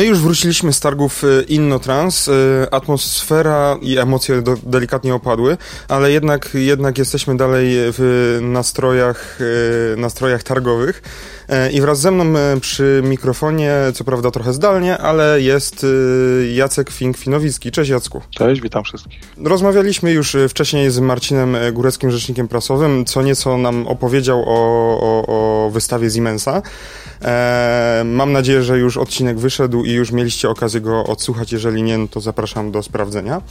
My już wróciliśmy z targów y, Innotrans. Y, atmosfera i emocje do, delikatnie opadły, ale jednak, jednak jesteśmy dalej w nastrojach, y, nastrojach targowych. I wraz ze mną przy mikrofonie, co prawda trochę zdalnie, ale jest Jacek Fink-Finowicki. Cześć Jacku. Cześć, witam wszystkich. Rozmawialiśmy już wcześniej z Marcinem Góreckim, rzecznikiem prasowym, co nieco nam opowiedział o, o, o wystawie Siemensa. E, mam nadzieję, że już odcinek wyszedł i już mieliście okazję go odsłuchać. Jeżeli nie, no to zapraszam do sprawdzenia.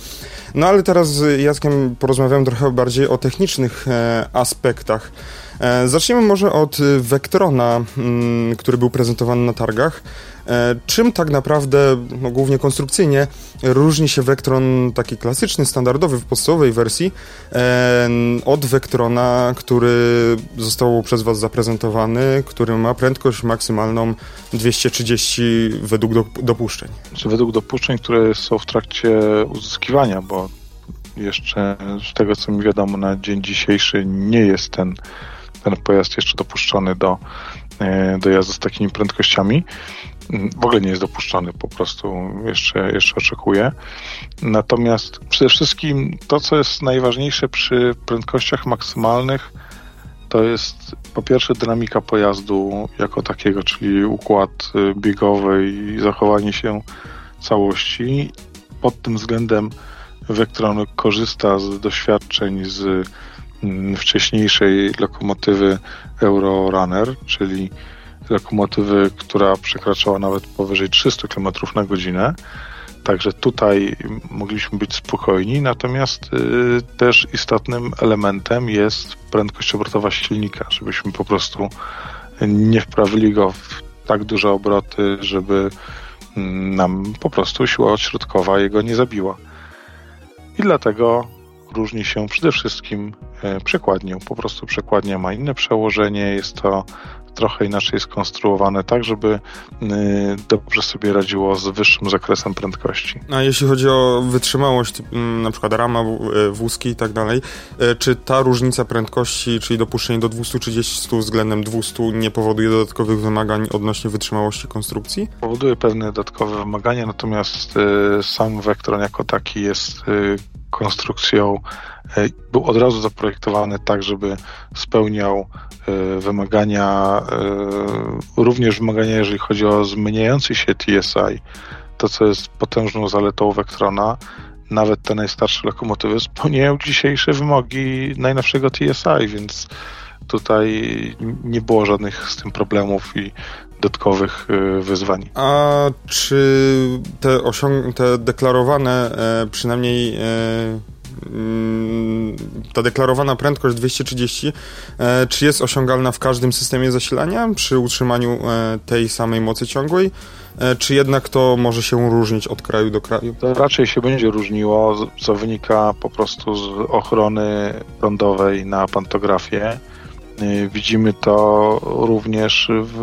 No ale teraz z Jackiem porozmawiam trochę bardziej o technicznych e, aspektach. E, zacznijmy może od Vectrona, mm, który był prezentowany na targach. E, czym tak naprawdę, no głównie konstrukcyjnie, różni się Vectron taki klasyczny, standardowy w podstawowej wersji e, od Vectrona, który został przez Was zaprezentowany, który ma prędkość maksymalną 230 według dopuszczeń? Znaczy według dopuszczeń, które są w trakcie uzyskiwania, bo jeszcze z tego co mi wiadomo na dzień dzisiejszy nie jest ten, ten pojazd jeszcze dopuszczony do, e, do jazdy z takimi prędkościami w ogóle nie jest dopuszczony, po prostu jeszcze, jeszcze oczekuje. Natomiast przede wszystkim to, co jest najważniejsze przy prędkościach maksymalnych, to jest po pierwsze dynamika pojazdu jako takiego, czyli układ y, biegowy i zachowanie się całości. Pod tym względem Vectron korzysta z doświadczeń z wcześniejszej lokomotywy Eurorunner, czyli lokomotywy, która przekraczała nawet powyżej 300 km na godzinę. Także tutaj mogliśmy być spokojni, natomiast y, też istotnym elementem jest prędkość obrotowa silnika, żebyśmy po prostu nie wprawili go w tak duże obroty, żeby mm, nam po prostu siła odśrodkowa jego nie zabiła. I dlatego różni się przede wszystkim e, przekładnią. Po prostu przekładnia ma inne przełożenie, jest to trochę inaczej skonstruowane, tak żeby y, dobrze sobie radziło z wyższym zakresem prędkości. A jeśli chodzi o wytrzymałość, mm, na przykład rama, y, wózki i tak dalej, y, czy ta różnica prędkości, czyli dopuszczenie do 230 względem 200 nie powoduje dodatkowych wymagań odnośnie wytrzymałości konstrukcji? Powoduje pewne dodatkowe wymagania, natomiast sam Vectron jako taki jest konstrukcją był od razu zaprojektowany tak, żeby spełniał E, wymagania, e, również wymagania, jeżeli chodzi o zmieniający się TSI, to co jest potężną zaletą Vectrona, nawet te najstarsze lokomotywy spełniają dzisiejsze wymogi najnowszego TSI, więc tutaj nie było żadnych z tym problemów i dodatkowych e, wyzwań. A czy te, osiąg- te deklarowane przynajmniej ta deklarowana prędkość 230, e, czy jest osiągalna w każdym systemie zasilania przy utrzymaniu e, tej samej mocy ciągłej, e, czy jednak to może się różnić od kraju do kraju? To raczej się będzie różniło, co wynika po prostu z ochrony prądowej na pantografię. Widzimy to również w,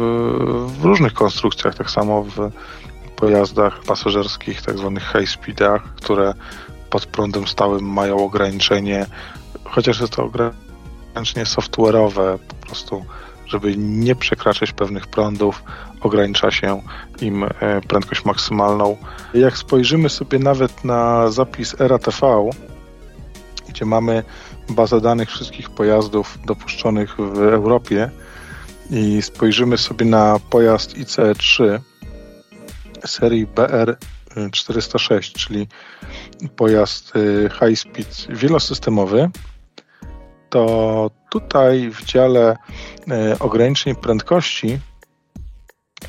w różnych konstrukcjach, tak samo w pojazdach pasażerskich, tak zwanych high speedach, które pod prądem stałym mają ograniczenie, chociaż jest to ograniczenie software'owe, po prostu, żeby nie przekraczać pewnych prądów, ogranicza się im e, prędkość maksymalną. Jak spojrzymy sobie nawet na zapis RATV, gdzie mamy bazę danych wszystkich pojazdów dopuszczonych w Europie i spojrzymy sobie na pojazd ICE3 serii BR 406, czyli pojazd y, high speed wielosystemowy, to tutaj w dziale y, ograniczeń prędkości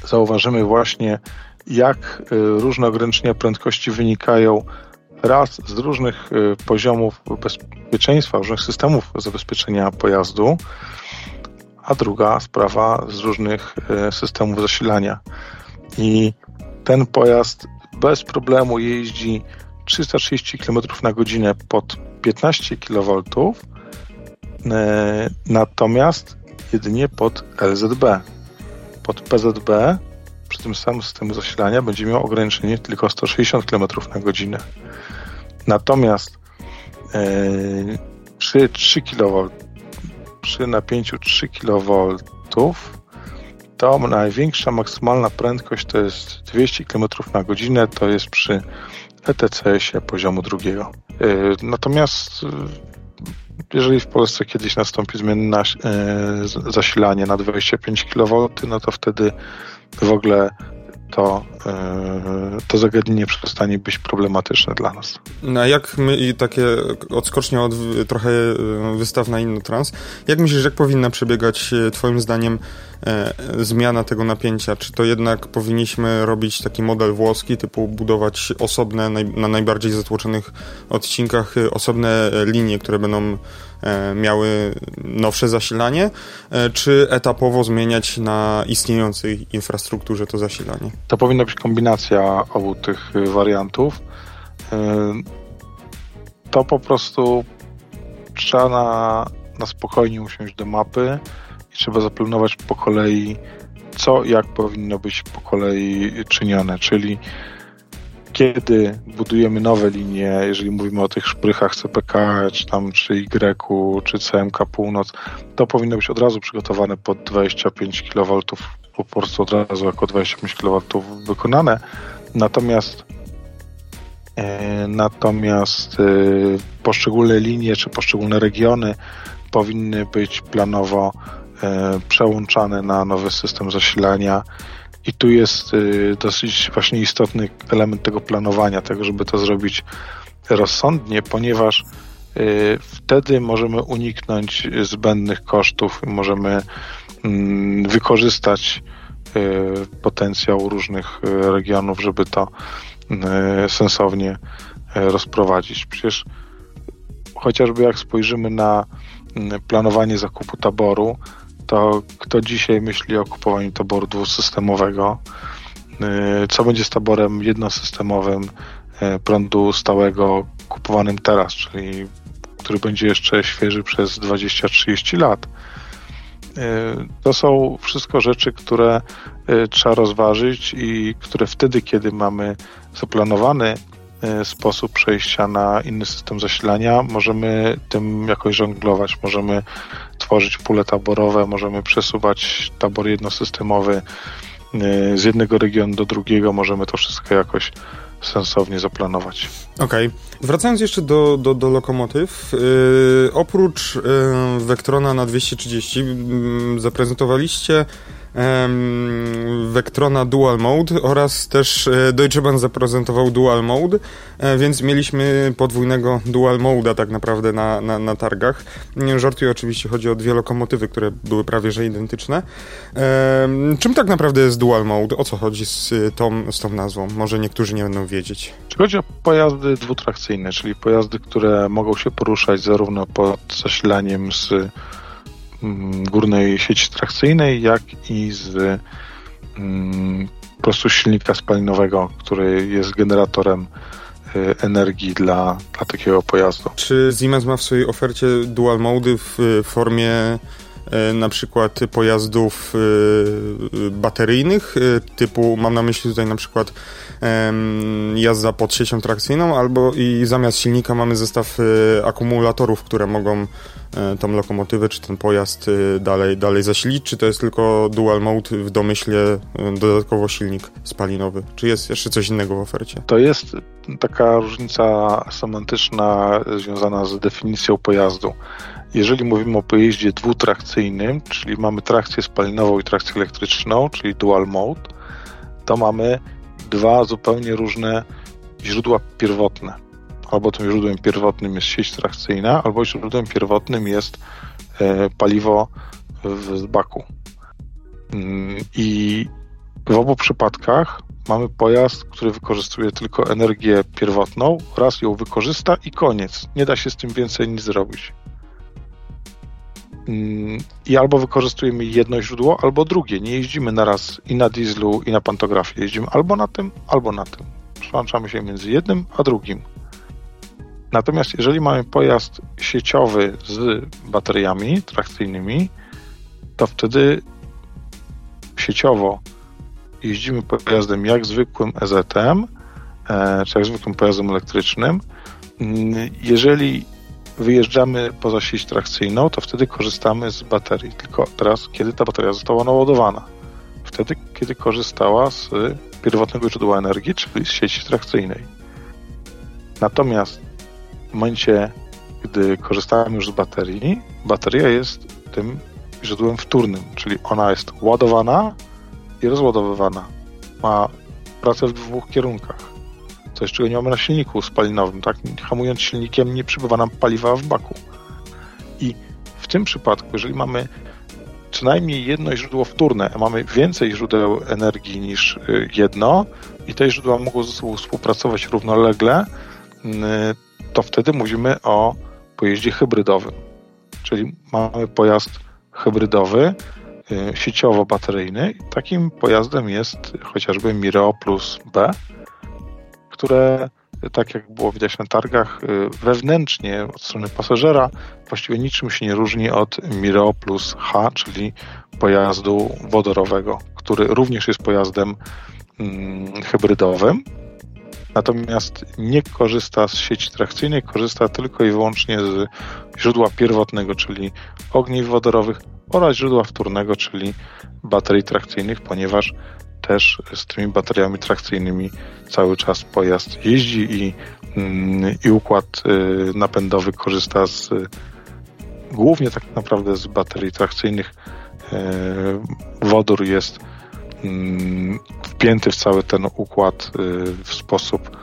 zauważymy właśnie, jak y, różne ograniczenia prędkości wynikają raz z różnych poziomów bezpieczeństwa, różnych systemów zabezpieczenia pojazdu, a druga sprawa z różnych systemów zasilania. I ten pojazd bez problemu jeździ 330 km na godzinę pod 15 kV, e, natomiast jedynie pod LZB. Pod PZB przy tym samym systemie zasilania będzie miał ograniczenie tylko 160 km na godzinę. Natomiast yy, przy 3 kV, przy napięciu 3 kV to największa maksymalna prędkość to jest 200 km na godzinę, to jest przy ETCS-ie poziomu drugiego. Yy, natomiast yy, jeżeli w Polsce kiedyś nastąpi zmiana yy, zasilanie na 25 kV, no to wtedy w ogóle to, e, to zagadnienie przestanie być problematyczne dla nas. No a jak my, i takie odskocznie od trochę e, wystaw na trans, jak myślisz, jak powinna przebiegać e, twoim zdaniem e, zmiana tego napięcia? Czy to jednak powinniśmy robić taki model włoski, typu budować osobne, naj, na najbardziej zatłoczonych odcinkach osobne linie, które będą miały nowsze zasilanie, e, czy etapowo zmieniać na istniejącej infrastrukturze to zasilanie? To powinna być kombinacja obu tych wariantów. E, to po prostu trzeba na, na spokojnie usiąść do mapy i trzeba zaplanować po kolei, co jak powinno być po kolei czynione, czyli kiedy budujemy nowe linie, jeżeli mówimy o tych szprychach CPK, czy tam, czy Y, czy CMK Północ, to powinno być od razu przygotowane pod 25 kV, po prostu od razu jako 25 kV wykonane. Natomiast e, natomiast e, poszczególne linie, czy poszczególne regiony powinny być planowo e, przełączane na nowy system zasilania i tu jest y, dosyć właśnie istotny element tego planowania, tego, żeby to zrobić rozsądnie, ponieważ y, wtedy możemy uniknąć zbędnych kosztów, możemy mm, wykorzystać y, potencjał różnych regionów, żeby to sensownie rozprowadzić. Przecież chociażby jak spojrzymy na planowanie zakupu taboru, to kto dzisiaj myśli o kupowaniu taboru dwusystemowego? Y, co będzie z taborem jednosystemowym y, prądu stałego kupowanym teraz, czyli który będzie jeszcze świeży przez 20-30 lat? Y, to są wszystko rzeczy, które trzeba rozważyć i które wtedy, kiedy mamy zaplanowany sposób przejścia na inny system zasilania. Możemy tym jakoś żonglować, możemy tworzyć pule taborowe, możemy przesuwać tabor jednosystemowy e, z jednego regionu do drugiego, możemy to wszystko jakoś sensownie zaplanować. Okej. Okay. Wracając jeszcze do, do, do lokomotyw, yy, oprócz yy, Vectrona na 230 yy, zaprezentowaliście Vectrona Dual Mode oraz też e, Deutsche Bahn zaprezentował Dual Mode, e, więc mieliśmy podwójnego Dual Mode'a tak naprawdę na, na, na targach. Żartuję oczywiście, chodzi o dwie lokomotywy, które były prawie że identyczne. Czym tak naprawdę jest Dual Mode? O co chodzi z tą, z tą nazwą? Może niektórzy nie będą wiedzieć. Czy chodzi o pojazdy dwutrakcyjne, czyli pojazdy, które mogą się poruszać zarówno pod zasilaniem z górnej sieci trakcyjnej, jak i z mm, po prostu silnika spalinowego, który jest generatorem y, energii dla, dla takiego pojazdu. Czy Siemens ma w swojej ofercie dual mody w formie y, na przykład pojazdów y, bateryjnych, typu mam na myśli tutaj na przykład jazda pod siecią trakcyjną, albo i zamiast silnika mamy zestaw akumulatorów, które mogą tą lokomotywę, czy ten pojazd e, dalej, dalej zasilić, czy to jest tylko dual mode w domyśle e, dodatkowo silnik spalinowy? Czy jest jeszcze coś innego w ofercie? To jest taka różnica semantyczna związana z definicją pojazdu. Jeżeli mówimy o pojeździe dwutrakcyjnym, czyli mamy trakcję spalinową i trakcję elektryczną, czyli dual mode, to mamy dwa zupełnie różne źródła pierwotne albo tym źródłem pierwotnym jest sieć trakcyjna, albo źródłem pierwotnym jest e, paliwo w baku. Mm, I w obu przypadkach mamy pojazd, który wykorzystuje tylko energię pierwotną, raz ją wykorzysta i koniec. Nie da się z tym więcej nic zrobić. Mm, I albo wykorzystujemy jedno źródło, albo drugie. Nie jeździmy na raz i na dieslu, i na pantografie. Jeździmy albo na tym, albo na tym. Przełączamy się między jednym a drugim. Natomiast jeżeli mamy pojazd sieciowy z bateriami trakcyjnymi, to wtedy sieciowo jeździmy pojazdem jak zwykłym EZM, e, czy jak zwykłym pojazdem elektrycznym. Mm, jeżeli wyjeżdżamy poza sieć trakcyjną, to wtedy korzystamy z baterii. Tylko teraz, kiedy ta bateria została naładowana? Wtedy, kiedy korzystała z pierwotnego źródła energii, czyli z sieci trakcyjnej. Natomiast w momencie, gdy korzystamy już z baterii, bateria jest tym źródłem wtórnym, czyli ona jest ładowana i rozładowywana. Ma pracę w dwóch kierunkach. Coś, czego nie mamy na silniku spalinowym. Tak? Hamując silnikiem, nie przybywa nam paliwa w baku. I w tym przypadku, jeżeli mamy co najmniej jedno źródło wtórne, a mamy więcej źródeł energii niż y, jedno, i te źródła mogą ze sobą współpracować równolegle, y, to wtedy mówimy o pojeździe hybrydowym. Czyli mamy pojazd hybrydowy, y, sieciowo-bateryjny. Takim pojazdem jest chociażby Mireo Plus B, które, tak jak było widać na targach, y, wewnętrznie od strony pasażera właściwie niczym się nie różni od Mireo Plus H, czyli pojazdu wodorowego, który również jest pojazdem mm, hybrydowym. Natomiast nie korzysta z sieci trakcyjnej, korzysta tylko i wyłącznie z źródła pierwotnego, czyli ogniw wodorowych oraz źródła wtórnego, czyli baterii trakcyjnych, ponieważ też z tymi bateriami trakcyjnymi cały czas pojazd jeździ i, mm, i układ y, napędowy korzysta z głównie tak naprawdę z baterii trakcyjnych. Y, wodór jest wpięty w cały ten układ y, w sposób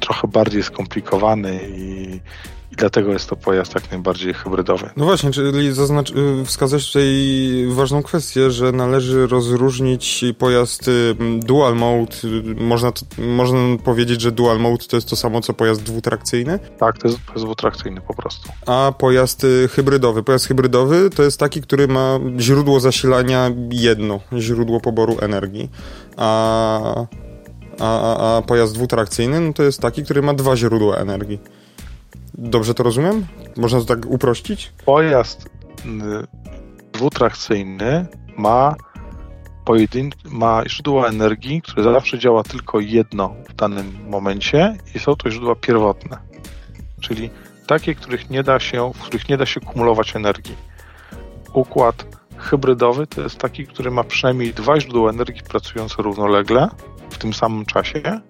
trochę bardziej skomplikowany i, i dlatego jest to pojazd jak najbardziej hybrydowy. No właśnie, czyli zaznacz, y, wskazać tutaj ważną kwestię, że należy rozróżnić pojazd y, dual mode. Można, można powiedzieć, że dual mode to jest to samo co pojazd dwutrakcyjny? Tak, to jest pojazd dwutrakcyjny po prostu. A pojazd y, hybrydowy? Pojazd hybrydowy to jest taki, który ma źródło zasilania jedno, źródło poboru energii. A a, a, a, pojazd dwutrakcyjny no to jest taki, który ma dwa źródła energii. Dobrze to rozumiem? Można to tak uprościć? Pojazd dwutrakcyjny ma pojedyn- ma źródła energii, które zawsze działa tylko jedno w danym momencie i są to źródła pierwotne. Czyli takie, których nie da się, w których nie da się kumulować energii. Układ hybrydowy to jest taki, który ma przynajmniej dwa źródła energii pracujące równolegle w tym samym czasie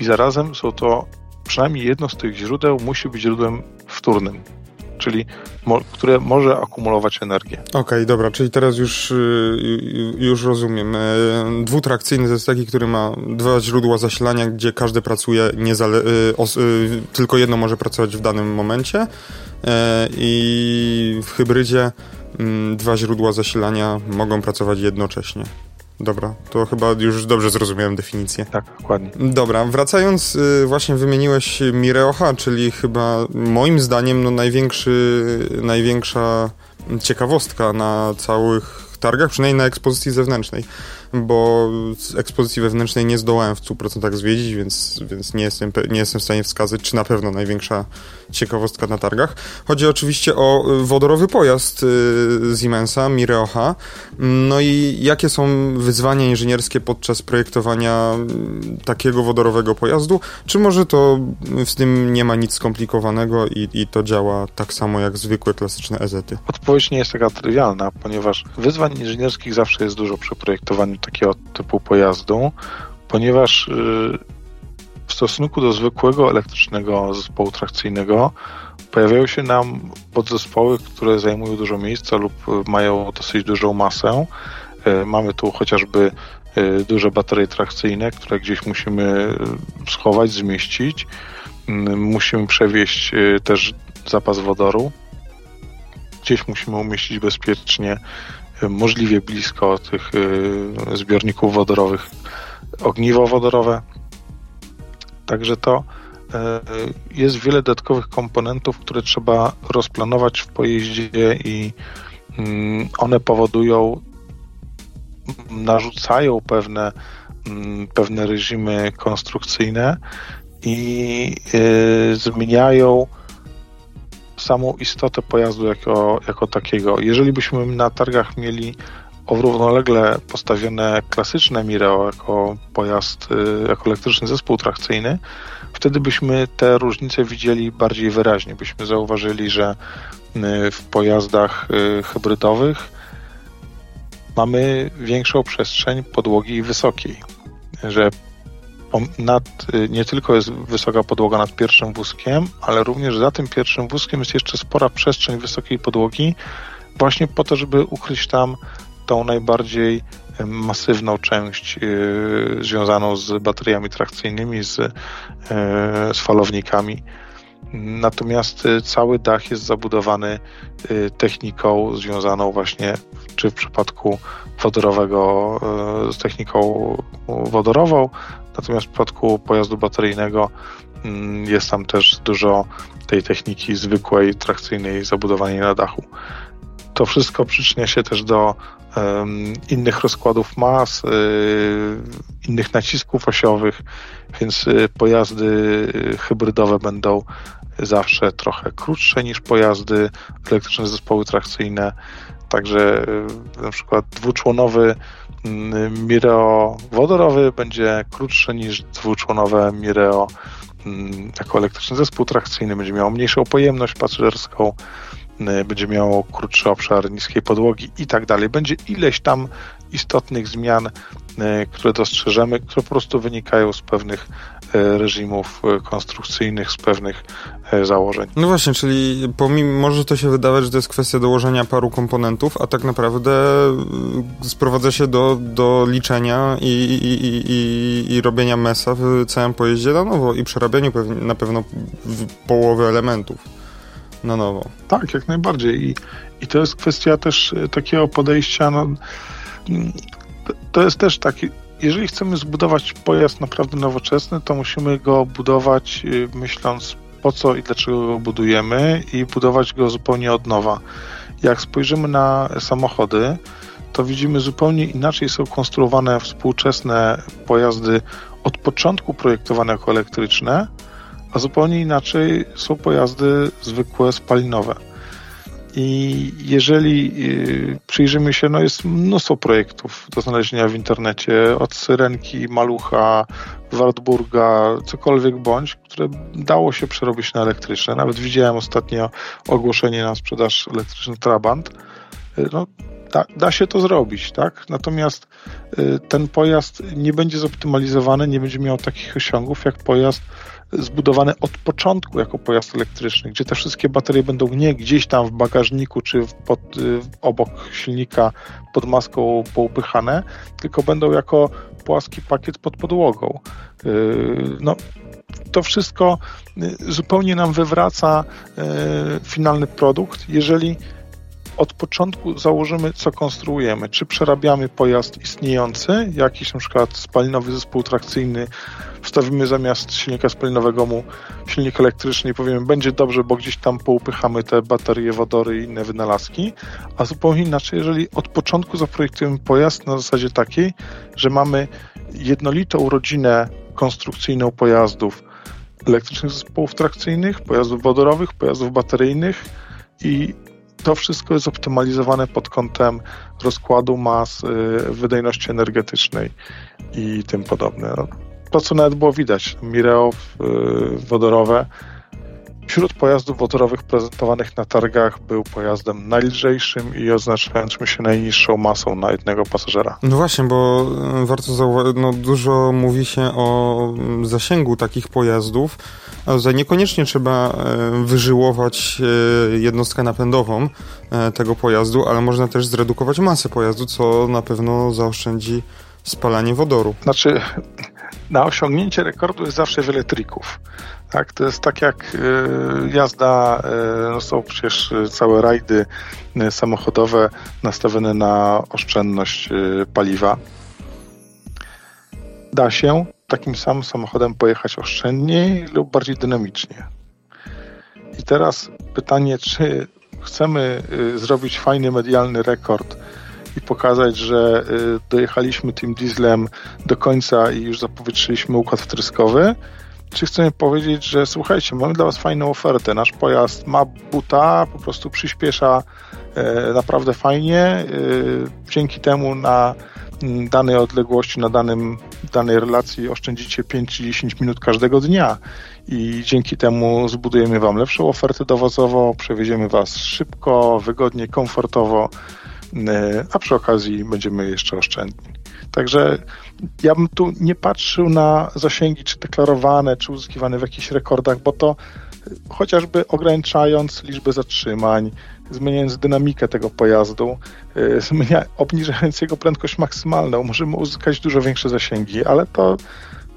i zarazem są to przynajmniej jedno z tych źródeł musi być źródłem wtórnym, czyli mo, które może akumulować energię. Okej, okay, dobra, czyli teraz już, y, już rozumiem. E, dwutrakcyjny to jest taki, który ma dwa źródła zasilania, gdzie każdy pracuje y, y, tylko jedno może pracować w danym momencie e, i w hybrydzie mm, dwa źródła zasilania mogą pracować jednocześnie. Dobra, to chyba już dobrze zrozumiałem definicję. Tak, dokładnie. Dobra, wracając, y, właśnie wymieniłeś Mireocha, czyli chyba moim zdaniem no największy, największa ciekawostka na całych targach, przynajmniej na ekspozycji zewnętrznej bo z ekspozycji wewnętrznej nie zdołałem w 100% zwiedzić, więc, więc nie, jestem, nie jestem w stanie wskazać, czy na pewno największa ciekawostka na targach. Chodzi oczywiście o y, wodorowy pojazd y, Siemensa, Mireocha. No i jakie są wyzwania inżynierskie podczas projektowania y, takiego wodorowego pojazdu? Czy może to w tym nie ma nic skomplikowanego i, i to działa tak samo jak zwykłe klasyczne EZ-y? Odpowiedź nie jest taka trywialna, ponieważ wyzwań inżynierskich zawsze jest dużo przy projektowaniu takiego typu pojazdu, ponieważ y, w stosunku do zwykłego elektrycznego zespołu trakcyjnego pojawiają się nam podzespoły, które zajmują dużo miejsca lub mają dosyć dużą masę. Y, mamy tu chociażby y, duże baterie trakcyjne, które gdzieś musimy schować, zmieścić. Musimy przewieźć też zapas wodoru. Gdzieś musimy umieścić bezpiecznie możliwie blisko tych zbiorników wodorowych ogniwo wodorowe. Także to y, jest wiele dodatkowych komponentów, które trzeba rozplanować w pojeździe i mm, one powodują, narzucają pewne, mm, pewne reżimy konstrukcyjne i y, zmieniają samą istotę pojazdu jako, jako takiego. Jeżeli byśmy na targach mieli równolegle postawione klasyczne Mireo jako pojazd, y, jako elektryczny zespół trakcyjny, wtedy byśmy te różnice widzieli bardziej wyraźnie. Byśmy zauważyli, że y, w pojazdach y, hybrydowych mamy większą przestrzeń podłogi wysokiej, że nad, nie tylko jest wysoka podłoga nad pierwszym wózkiem, ale również za tym pierwszym wózkiem jest jeszcze spora przestrzeń wysokiej podłogi, właśnie po to, żeby ukryć tam tą najbardziej masywną część yy, związaną z bateriami trakcyjnymi, z, yy, z falownikami. Natomiast y, cały dach jest zabudowany y, techniką związaną właśnie, czy w przypadku wodorowego, y, z techniką wodorową, natomiast w przypadku pojazdu bateryjnego mm, jest tam też dużo tej techniki zwykłej, trakcyjnej, zabudowanej na dachu. To wszystko przyczynia się też do innych rozkładów mas, innych nacisków osiowych, więc pojazdy hybrydowe będą zawsze trochę krótsze niż pojazdy elektryczne zespoły trakcyjne. Także y, na przykład dwuczłonowy mm, Mireo wodorowy będzie krótszy niż dwuczłonowe Mireo mm, jako elektryczny zespół trakcyjny, będzie miał mniejszą pojemność pasażerską, y, będzie miało krótszy obszar niskiej podłogi i tak dalej. Będzie ileś tam istotnych zmian, y, które dostrzeżemy, które po prostu wynikają z pewnych reżimów konstrukcyjnych, z pewnych E, założeń. No właśnie, czyli pomimo, może to się wydawać, że to jest kwestia dołożenia paru komponentów, a tak naprawdę e, sprowadza się do, do liczenia i, i, i, i robienia mesa w całym pojeździe na nowo i przerabianiu na pewno połowy elementów na nowo. Tak, jak najbardziej. I, i to jest kwestia też e, takiego podejścia, no, mm, to jest też taki, jeżeli chcemy zbudować pojazd naprawdę nowoczesny, to musimy go budować myśląc po co i dlaczego go budujemy i budować go zupełnie od nowa. Jak spojrzymy na samochody, to widzimy zupełnie inaczej są konstruowane współczesne pojazdy od początku projektowane jako elektryczne, a zupełnie inaczej są pojazdy zwykłe spalinowe. I jeżeli y, przyjrzymy się, no jest mnóstwo projektów do znalezienia w internecie, od Syrenki, Malucha, Wartburga, cokolwiek bądź, które dało się przerobić na elektryczne. Nawet widziałem ostatnio ogłoszenie na sprzedaż elektryczny Trabant. Y, no, da, da, się to zrobić, tak? Natomiast y, ten pojazd nie będzie zoptymalizowany, nie będzie miał takich osiągów jak pojazd zbudowany od początku jako pojazd elektryczny, gdzie te wszystkie baterie będą nie gdzieś tam w bagażniku czy pod, y, obok silnika pod maską poupychane, tylko będą jako płaski pakiet pod podłogą. Y, no, to wszystko y, zupełnie nam wywraca finalny produkt, jeżeli od początku założymy, co konstruujemy. Czy przerabiamy pojazd istniejący, jakiś na przykład spalinowy zespół trakcyjny, wstawimy zamiast silnika spalinowego mu silnik elektryczny i powiemy, będzie dobrze, bo gdzieś tam poupychamy te baterie, wodory i inne wynalazki, a zupełnie inaczej, jeżeli od początku zaprojektujemy pojazd na zasadzie takiej, że mamy jednolitą rodzinę konstrukcyjną pojazdów, elektrycznych zespołów trakcyjnych, pojazdów wodorowych, pojazdów bateryjnych i to wszystko jest optymalizowane pod kątem rozkładu mas, y, wydajności energetycznej i tym podobne. No, to, co nawet było widać, Mireo y, wodorowe, wśród pojazdów wodorowych prezentowanych na targach był pojazdem najlżejszym i oznaczającym się najniższą masą na jednego pasażera. No właśnie, bo y, warto zauważyć, no dużo mówi się o mm, zasięgu takich pojazdów, ale niekoniecznie trzeba e, wyżyłować e, jednostkę napędową e, tego pojazdu, ale można też zredukować masę pojazdu, co na pewno zaoszczędzi spalanie wodoru. Znaczy, na osiągnięcie rekordu jest zawsze wiele trików. Tak, to jest tak jak jazda, no są przecież całe rajdy samochodowe nastawione na oszczędność paliwa. Da się, takim samym samochodem pojechać oszczędniej lub bardziej dynamicznie. I teraz pytanie, czy chcemy y, zrobić fajny medialny rekord i pokazać, że y, dojechaliśmy tym dieslem do końca i już zapowietrzyliśmy układ wtryskowy, czy chcemy powiedzieć, że słuchajcie, mamy dla Was fajną ofertę. Nasz pojazd ma buta, po prostu przyspiesza e, naprawdę fajnie. E, dzięki temu na danej odległości, na danym, danej relacji oszczędzicie 5-10 minut każdego dnia i dzięki temu zbudujemy Wam lepszą ofertę dowozową, przewieziemy Was szybko, wygodnie, komfortowo, a przy okazji będziemy jeszcze oszczędni. Także ja bym tu nie patrzył na zasięgi, czy deklarowane, czy uzyskiwane w jakichś rekordach, bo to chociażby ograniczając liczbę zatrzymań, zmieniając dynamikę tego pojazdu, y, zmienia, obniżając jego prędkość maksymalną, możemy uzyskać dużo większe zasięgi, ale to,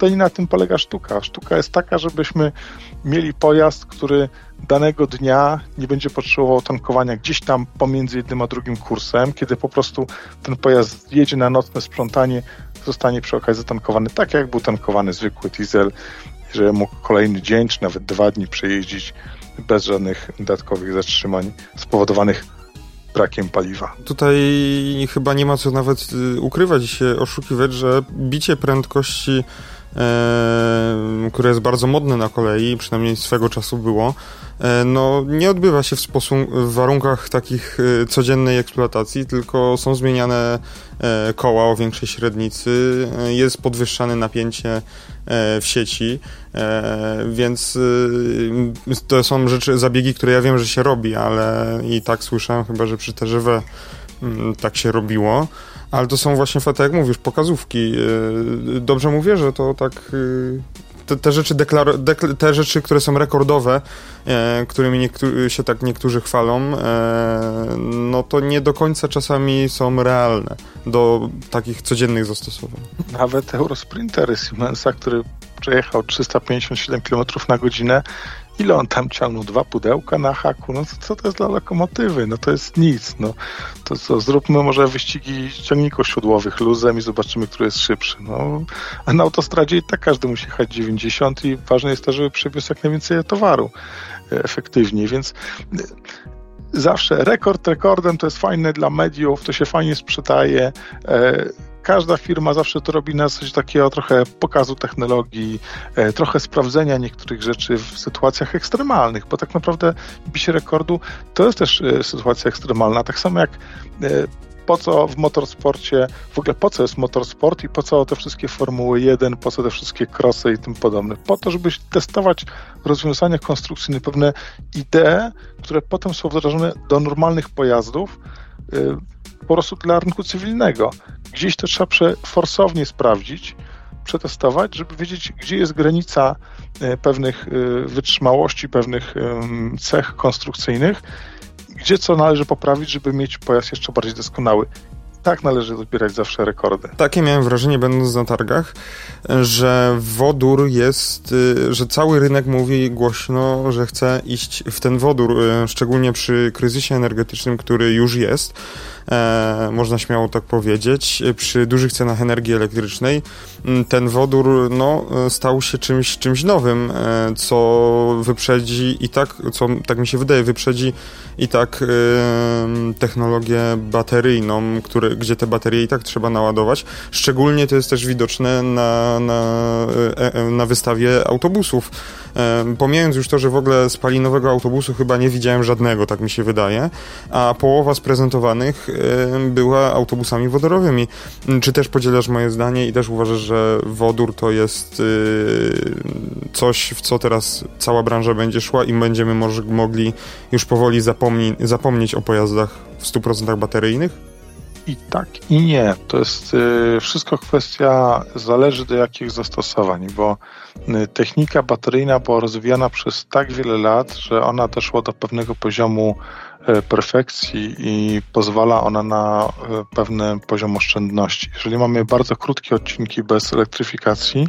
to nie na tym polega sztuka. Sztuka jest taka, żebyśmy mieli pojazd, który danego dnia nie będzie potrzebował tankowania gdzieś tam pomiędzy jednym a drugim kursem, kiedy po prostu ten pojazd jedzie na nocne sprzątanie, zostanie przy okazji zatankowany tak, jak był tankowany zwykły diesel, że mógł kolejny dzień, czy nawet dwa dni przejeździć bez żadnych dodatkowych zatrzymań spowodowanych brakiem paliwa. Tutaj chyba nie ma co nawet y, ukrywać się, oszukiwać, że bicie prędkości które jest bardzo modne na kolei, przynajmniej swego czasu było, no nie odbywa się w, sposób, w warunkach takich e, codziennej eksploatacji, tylko są zmieniane e, koła o większej średnicy, e, jest podwyższane napięcie E, w sieci, więc e, to są rzeczy, zabiegi, które ja wiem, że się robi, ale i tak słyszałem chyba, że przy TGW mm, tak się robiło. Ale to są właśnie, tak jak mówisz, pokazówki. Dobrze mówię, że to tak te, te rzeczy, deklar, dekl, te rzeczy, które są rekordowe, e, którymi niektórzy, się tak niektórzy chwalą, e, no to nie do końca czasami są realne do takich codziennych zastosowań. Nawet Eurosprinter Siemensa, który przejechał 357 km na godzinę, ile on tam ciągnął? Dwa pudełka na haku? No co to jest dla lokomotywy? No to jest nic. No to co, zróbmy może wyścigi ciągników siodłowych luzem i zobaczymy, który jest szybszy. No, a na autostradzie i tak każdy musi jechać 90 i ważne jest to, żeby przewiózł jak najwięcej towaru e, efektywnie, więc e, zawsze rekord rekordem to jest fajne dla mediów, to się fajnie sprzedaje. Każda firma zawsze to robi na zasadzie takiego trochę pokazu technologii, e, trochę sprawdzenia niektórych rzeczy w sytuacjach ekstremalnych, bo tak naprawdę bicie rekordu to jest też e, sytuacja ekstremalna. Tak samo jak e, po co w motorsporcie, w ogóle po co jest motorsport i po co te wszystkie Formuły 1, po co te wszystkie krosy i tym podobne. Po to, żeby testować rozwiązania konstrukcyjne, pewne idee, które potem są wdrażane do normalnych pojazdów, po prostu dla rynku cywilnego. Gdzieś to trzeba forsownie sprawdzić, przetestować, żeby wiedzieć, gdzie jest granica e, pewnych e, wytrzymałości, pewnych cech konstrukcyjnych, gdzie co należy poprawić, żeby mieć pojazd jeszcze bardziej doskonały tak należy odbierać zawsze rekordy. Takie miałem wrażenie, będąc na targach, że wodór jest, y, że cały rynek mówi głośno, że chce iść w ten wodór, y, szczególnie przy kryzysie energetycznym, który już jest można śmiało tak powiedzieć, przy dużych cenach energii elektrycznej, ten wodór no, stał się czymś, czymś nowym, e, co wyprzedzi i tak, co tak mi się wydaje, wyprzedzi i tak e, technologię bateryjną, które, gdzie te baterie i tak trzeba naładować. Szczególnie to jest też widoczne na, na, e, e, na wystawie autobusów. Pomijając już to, że w ogóle spalinowego autobusu chyba nie widziałem żadnego, tak mi się wydaje, a połowa z prezentowanych była autobusami wodorowymi. Czy też podzielasz moje zdanie i też uważasz, że wodór to jest y, coś, w co teraz cała branża będzie szła i będziemy może mogli już powoli zapomni zapomnieć o pojazdach w 100% bateryjnych? I tak, i nie. To jest y, wszystko kwestia, zależy do jakich zastosowań, bo y, technika bateryjna była rozwijana przez tak wiele lat, że ona doszła do pewnego poziomu E, perfekcji i pozwala ona na pewny poziom oszczędności. Jeżeli mamy bardzo krótkie odcinki bez elektryfikacji,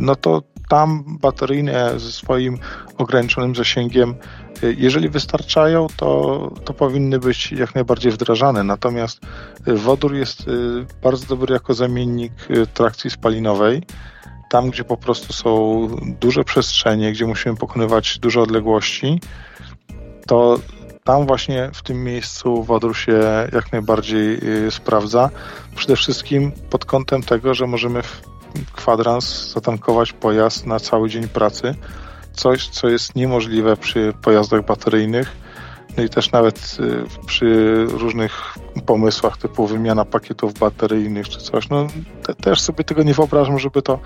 no to tam bateryjne ze swoim ograniczonym zasięgiem, jeżeli wystarczają, to, to powinny być jak najbardziej wdrażane. Natomiast wodór jest bardzo dobry jako zamiennik trakcji spalinowej. Tam, gdzie po prostu są duże przestrzenie, gdzie musimy pokonywać duże odległości, to tam właśnie w tym miejscu wodór się jak najbardziej y, sprawdza. Przede wszystkim pod kątem tego, że możemy kwadrans zatankować pojazd na cały dzień pracy. Coś, co jest niemożliwe przy pojazdach bateryjnych. No i też nawet y, przy różnych pomysłach typu wymiana pakietów bateryjnych czy coś, no te, też sobie tego nie wyobrażam, żeby to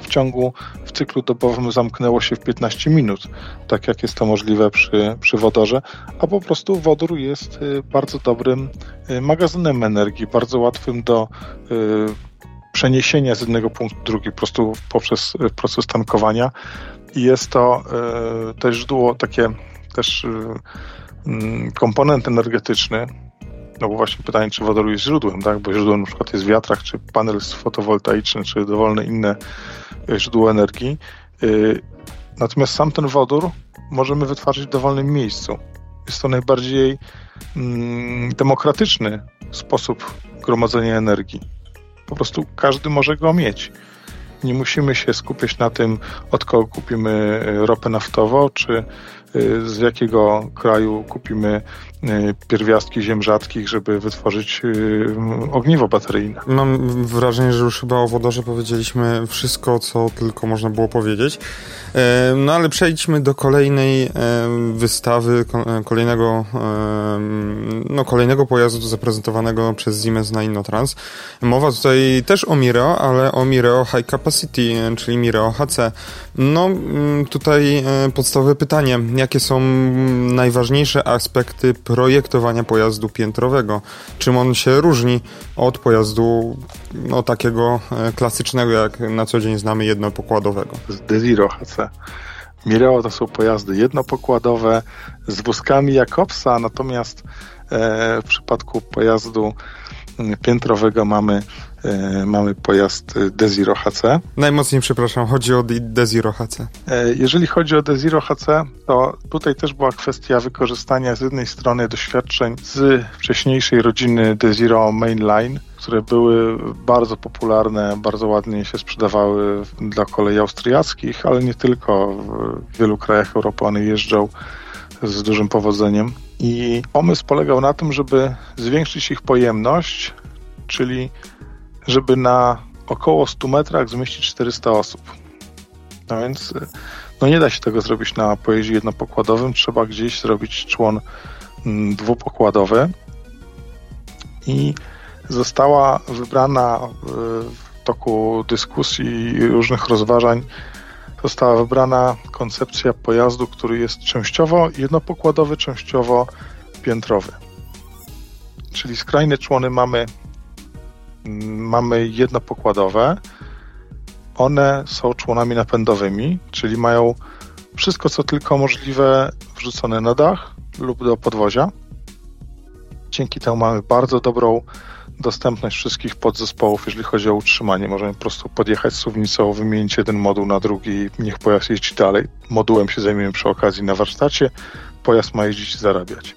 w ciągu, w cyklu dobowym zamknęło się w 15 minut, tak jak jest to możliwe przy, przy wodorze, a po prostu wodór jest y, bardzo dobrym y, magazynem energii, bardzo łatwym do przeniesienia z jednego punktu do drugiego, po prostu poprzez proces tankowania i jest to też źródło takie też Mm, komponent energetyczny, no bo właśnie pytanie, czy wodór jest źródłem, tak? Bo źródłem na przykład jest wiatrak, czy panel fotowoltaiczny, czy dowolne inne e, źródło energii. E, natomiast sam ten wodór możemy wytwarzać w dowolnym miejscu. Jest to najbardziej mm, demokratyczny sposób gromadzenia energii. Po prostu każdy może go mieć. Nie musimy się skupiać na tym, od kogo kupimy e, ropę naftową, czy Y, z jakiego kraju kupimy pierwiastki ziem rzadkich, żeby wytworzyć y, ogniwo bateryjne. Mam wrażenie, że już chyba o wodorze powiedzieliśmy wszystko, co tylko można było powiedzieć. E, no ale przejdźmy do kolejnej e, wystawy, e, kolejnego, no, kolejnego pojazdu zaprezentowanego przez Siemens na Innotrans. Mowa tutaj też o Mireo, ale o Mireo High Capacity, czyli Mireo HC. No tutaj podstawowe pytanie, jakie są najważniejsze aspekty projektowania pojazdu piętrowego? Czym on się różni od pojazdu no, takiego klasycznego, jak na co dzień znamy, jednopokładowego? Z Desiro HC Mireo to są pojazdy jednopokładowe z wózkami Jakobsa, natomiast e, w przypadku pojazdu piętrowego mamy, e, mamy pojazd Desiro HC. Najmocniej przepraszam, chodzi o Desiro HC. E, jeżeli chodzi o Desiro HC, to tutaj też była kwestia wykorzystania z jednej strony doświadczeń z wcześniejszej rodziny Desiro Mainline, które były bardzo popularne, bardzo ładnie się sprzedawały dla kolei austriackich, ale nie tylko. W wielu krajach Europy one jeżdżą z dużym powodzeniem. I pomysł polegał na tym, żeby zwiększyć ich pojemność, czyli żeby na około 100 metrach zmieścić 400 osób. No więc no nie da się tego zrobić na pojeździe jednopokładowym, trzeba gdzieś zrobić człon mm, dwupokładowy. I została wybrana e, w toku dyskusji i różnych rozważań została wybrana koncepcja pojazdu, który jest częściowo jednopokładowy, częściowo piętrowy. Czyli skrajne człony mamy, mamy jednopokładowe. One są członami napędowymi, czyli mają wszystko, co tylko możliwe, wrzucone na dach lub do podwozia. Dzięki temu mamy bardzo dobrą dostępność wszystkich podzespołów, jeżeli chodzi o utrzymanie. Możemy po prostu podjechać suwnicą, wymienić jeden moduł na drugi i niech pojazd jeździ dalej. Modułem się zajmiemy przy okazji na warsztacie. Pojazd ma jeździć i zarabiać.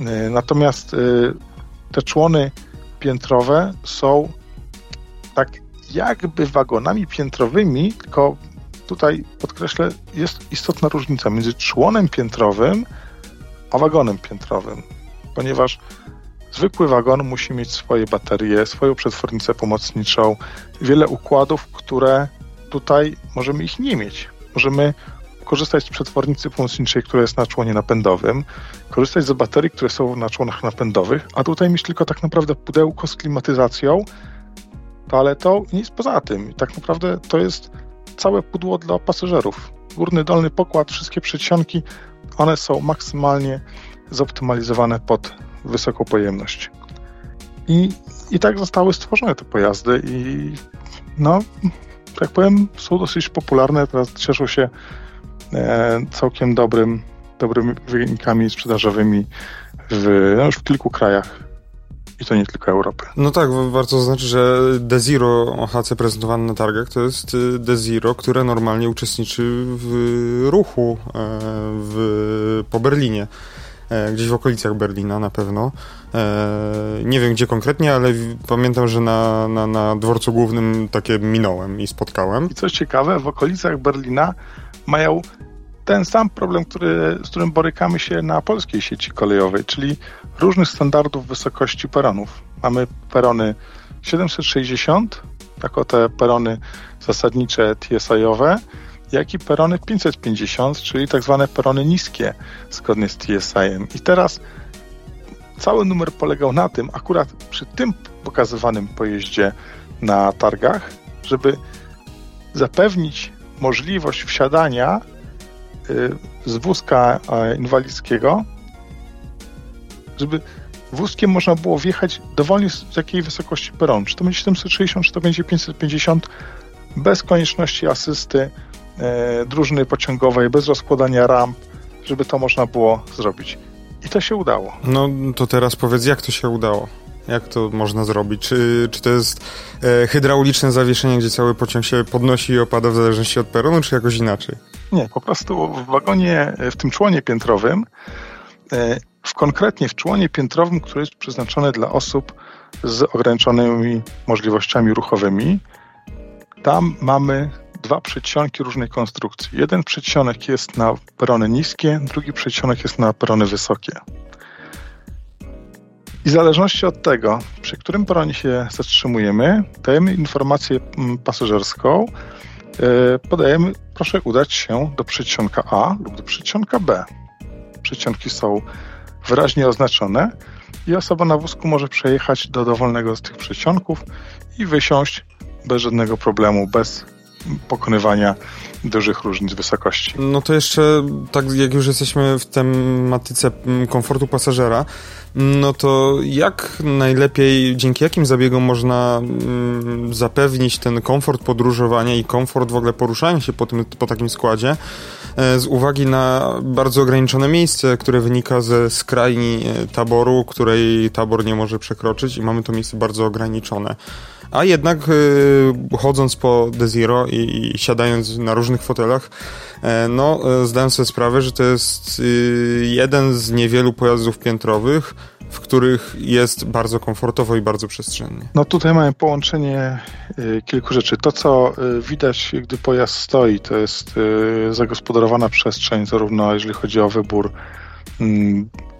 Y, natomiast y, te człony piętrowe są tak jakby wagonami piętrowymi, tylko tutaj podkreślę, jest istotna różnica między członem piętrowym a wagonem piętrowym, ponieważ Zwykły wagon musi mieć swoje baterie, swoją przetwornicę pomocniczą, wiele układów, które tutaj możemy ich nie mieć. Możemy korzystać z przetwornicy pomocniczej, która jest na członie napędowym, korzystać z baterii, które są na członach napędowych, a tutaj mieć tylko tak naprawdę pudełko z klimatyzacją, toaletą i nic poza tym. I tak naprawdę to jest całe pudło dla pasażerów. Górny, dolny pokład, wszystkie przedsionki, one są maksymalnie zoptymalizowane pod wysoką pojemność. I, I tak zostały stworzone te pojazdy i no, tak powiem, są dosyć popularne, teraz cieszą się całkiem dobrym, dobrymi wynikami sprzedażowymi w, no już w kilku krajach i to nie tylko Europy. No tak, warto zaznaczyć, że Desiro HC prezentowane na targach to jest y, Desiro, które normalnie uczestniczy w ruchu e, w, po Berlinie. E, gdzieś w okolicach Berlina na pewno. E, nie wiem gdzie konkretnie, ale pamiętam, że na, na, na dworcu głównym takie minąłem i spotkałem. I coś ciekawe, w okolicach Berlina mają ten sam problem, który, z którym borykamy się na polskiej sieci kolejowej, czyli różnych standardów wysokości peronów. Mamy perony 760 jako te perony zasadnicze TSI-owe, jak i perony 550, czyli tak zwane perony niskie zgodnie z TSI-em. I teraz cały numer polegał na tym, akurat przy tym pokazywanym pojeździe na targach, żeby zapewnić możliwość wsiadania y, z wózka e, inwalidzkiego, żeby wózkiem można było wjechać dowolnie z jakiej wysokości peronu. Czy to będzie 760, czy to będzie 550, bez konieczności asysty e, drużyny pociągowej, bez rozkładania ramp, żeby to można było zrobić. I to się udało. No to teraz powiedz, jak to się udało? Jak to można zrobić? Czy, czy to jest e, hydrauliczne zawieszenie, gdzie cały pociąg się podnosi i opada w zależności od peronu, czy jakoś inaczej? Nie, po prostu w wagonie, w tym członie piętrowym, e, w konkretnie w członie piętrowym, który jest przeznaczony dla osób z ograniczonymi możliwościami ruchowymi, tam mamy dwa przedsionki różnej konstrukcji. Jeden przedsionek jest na perony niskie, drugi przedsionek jest na perony wysokie. I w zależności od tego, przy którym peronie się zatrzymujemy, dajemy informację mm, pasażerską, e, podajemy, proszę udać się do przedsionka A lub do przedsionka B. Przedsionki są wyraźnie oznaczone i osoba na wózku może przejechać do dowolnego z tych przedsionków i wysiąść bez żadnego problemu, bez pokonywania dużych różnic wysokości. No to jeszcze, tak jak już jesteśmy w tematyce mm, komfortu pasażera, no to jak najlepiej, dzięki jakim zabiegom można mm, zapewnić ten komfort podróżowania i komfort w ogóle poruszania się po, tym, po takim składzie, e, z uwagi na bardzo ograniczone miejsce, które wynika ze skrajni e, taboru, której tabor nie może przekroczyć i mamy to miejsce bardzo ograniczone. A jednak e, chodząc po Desiro i, i siadając na różnych fotelach, no zdałem sobie sprawę, że to jest jeden z niewielu pojazdów piętrowych, w których jest bardzo komfortowo i bardzo przestrzennie. No tutaj mamy połączenie y, kilku rzeczy. To, co y, widać, gdy pojazd stoi, to jest y, zagospodarowana przestrzeń, zarówno jeżeli chodzi o wybór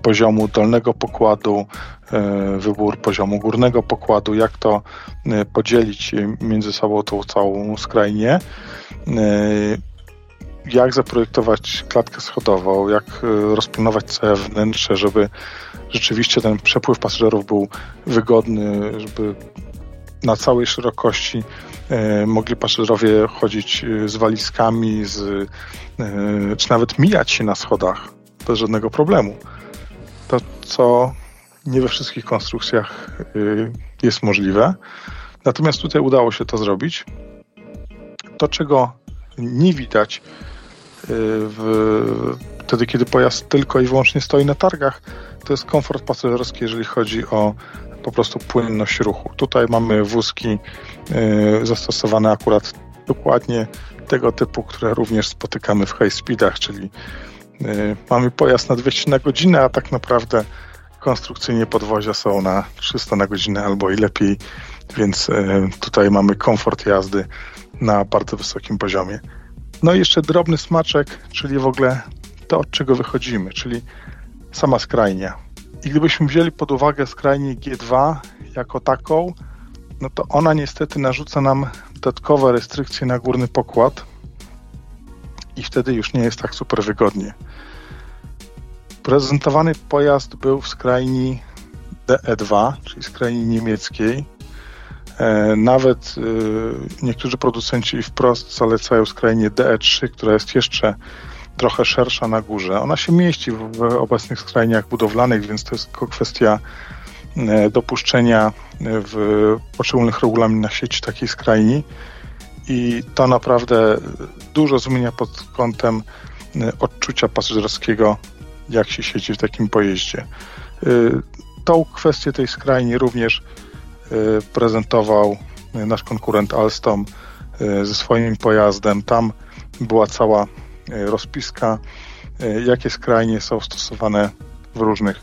poziomu dolnego pokładu, wybór poziomu górnego pokładu, jak to podzielić między sobą tą całą skrajnię. Jak zaprojektować klatkę schodową, jak rozplanować całe wnętrze, żeby rzeczywiście ten przepływ pasażerów był wygodny, żeby na całej szerokości e, mogli pasażerowie chodzić e, z walizkami, z, e, czy nawet mijać się na schodach bez żadnego problemu. To, co nie we wszystkich konstrukcjach jest możliwe. Natomiast tutaj udało się to zrobić. To, czego nie widać w, wtedy, kiedy pojazd tylko i wyłącznie stoi na targach, to jest komfort pasażerski, jeżeli chodzi o po prostu płynność ruchu. Tutaj mamy wózki y, zastosowane akurat dokładnie tego typu, które również spotykamy w high speedach, czyli y, mamy pojazd na 200 na godzinę, a tak naprawdę konstrukcyjnie podwozia są na 300 na godzinę albo i lepiej, więc y, tutaj mamy komfort jazdy na bardzo wysokim poziomie. No i jeszcze drobny smaczek, czyli w ogóle to, od czego wychodzimy, czyli sama skrajnia. I gdybyśmy wzięli pod uwagę skrajnię G2 jako taką, no to ona niestety narzuca nam dodatkowe restrykcje na górny pokład i wtedy już nie jest tak super wygodnie. Prezentowany pojazd był w skrajni DE2, czyli skrajni niemieckiej. E, nawet e, niektórzy producenci wprost zalecają skrajnię DE3, która jest jeszcze trochę szersza na górze. Ona się mieści w obecnych skrajniach budowlanych, więc to jest tylko kwestia e, dopuszczenia w poszczególnych regulaminach sieci takiej skrajni i to naprawdę dużo zmienia pod kątem e, odczucia pasażerskiego, jak się siedzi w takim pojeździe. E, tą kwestię tej skrajni również prezentował nasz konkurent Alstom ze swoim pojazdem. Tam była cała rozpiska, jakie skrajnie są stosowane w różnych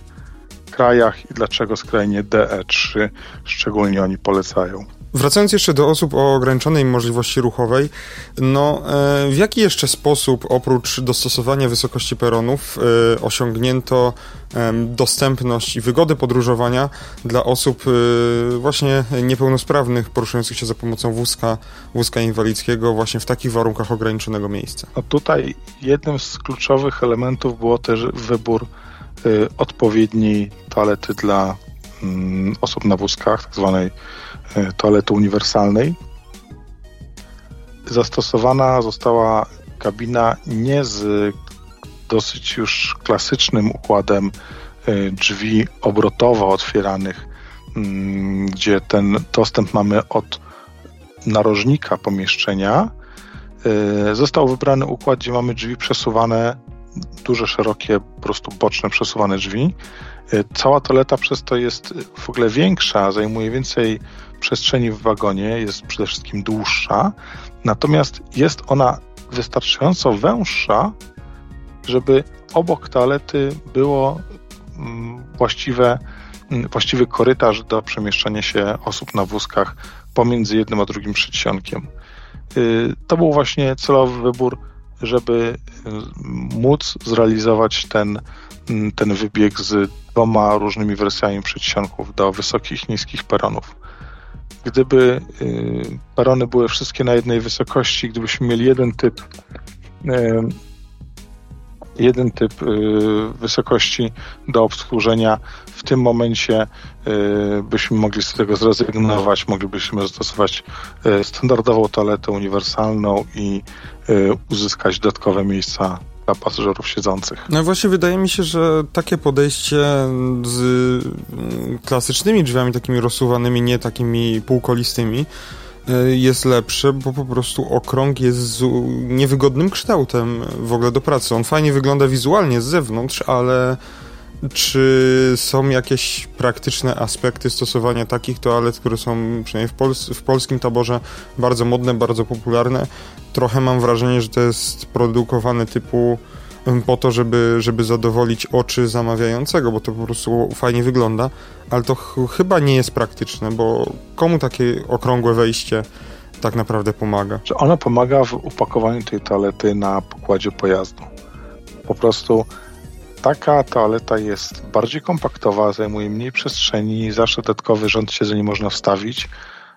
krajach i dlaczego skrajnie DE3 szczególnie oni polecają. Wracając jeszcze do osób o ograniczonej możliwości ruchowej, no e, w jaki jeszcze sposób oprócz dostosowania wysokości peronów e, osiągnięto dostępność i wygodę podróżowania dla osób e, właśnie niepełnosprawnych poruszających się za pomocą wózka, wózka inwalidzkiego właśnie w takich warunkach ograniczonego miejsca? No tutaj jednym z kluczowych elementów było też wybór odpowiedniej toalety dla mm, osób na wózkach, tak zwanej E, toalety uniwersalnej. Zastosowana została kabina nie z dosyć już klasycznym układem e, drzwi obrotowo otwieranych, mm, gdzie ten dostęp mamy od narożnika pomieszczenia. E, został wybrany układ, gdzie mamy drzwi przesuwane, duże, szerokie, po prostu boczne przesuwane drzwi. Cała toaleta przez to jest w ogóle większa, zajmuje więcej przestrzeni w wagonie jest przede wszystkim dłuższa, natomiast jest ona wystarczająco węższa, żeby obok toalety było mm, właściwe, mm, właściwy korytarz do przemieszczania się osób na wózkach pomiędzy jednym a drugim przedsionkiem. Y, to był właśnie celowy wybór, żeby y, móc zrealizować ten, mm, ten wybieg z dwoma różnymi wersjami przedsionków do wysokich niskich peronów gdyby y, perony były wszystkie na jednej wysokości, gdybyśmy mieli jeden typ y, jeden typ y, wysokości do obsłużenia, w tym momencie byśmy mogli z tego zrezygnować, moglibyśmy zastosować standardową toaletę uniwersalną i uzyskać dodatkowe miejsca dla pasażerów siedzących. No właśnie wydaje mi się, że takie podejście z mm, klasycznymi drzwiami takimi rozsuwanymi, nie takimi półkolistymi, y, jest lepsze, bo po prostu okrąg jest z niewygodnym kształtem w ogóle do pracy. On fajnie wygląda wizualnie z zewnątrz, ale czy są jakieś praktyczne aspekty stosowania takich toalet, które są przynajmniej w, Pols w polskim taborze bardzo modne, bardzo popularne? Trochę mam wrażenie, że to jest produkowane typu po to, żeby, żeby zadowolić oczy zamawiającego, bo to po prostu fajnie wygląda, ale to ch chyba nie jest praktyczne, bo komu takie okrągłe wejście tak naprawdę pomaga? Czy ono pomaga w upakowaniu tej toalety na pokładzie pojazdu. Po prostu taka toaleta jest bardziej kompaktowa, zajmuje mniej przestrzeni, zawsze dodatkowy rząd siedzeń można wstawić,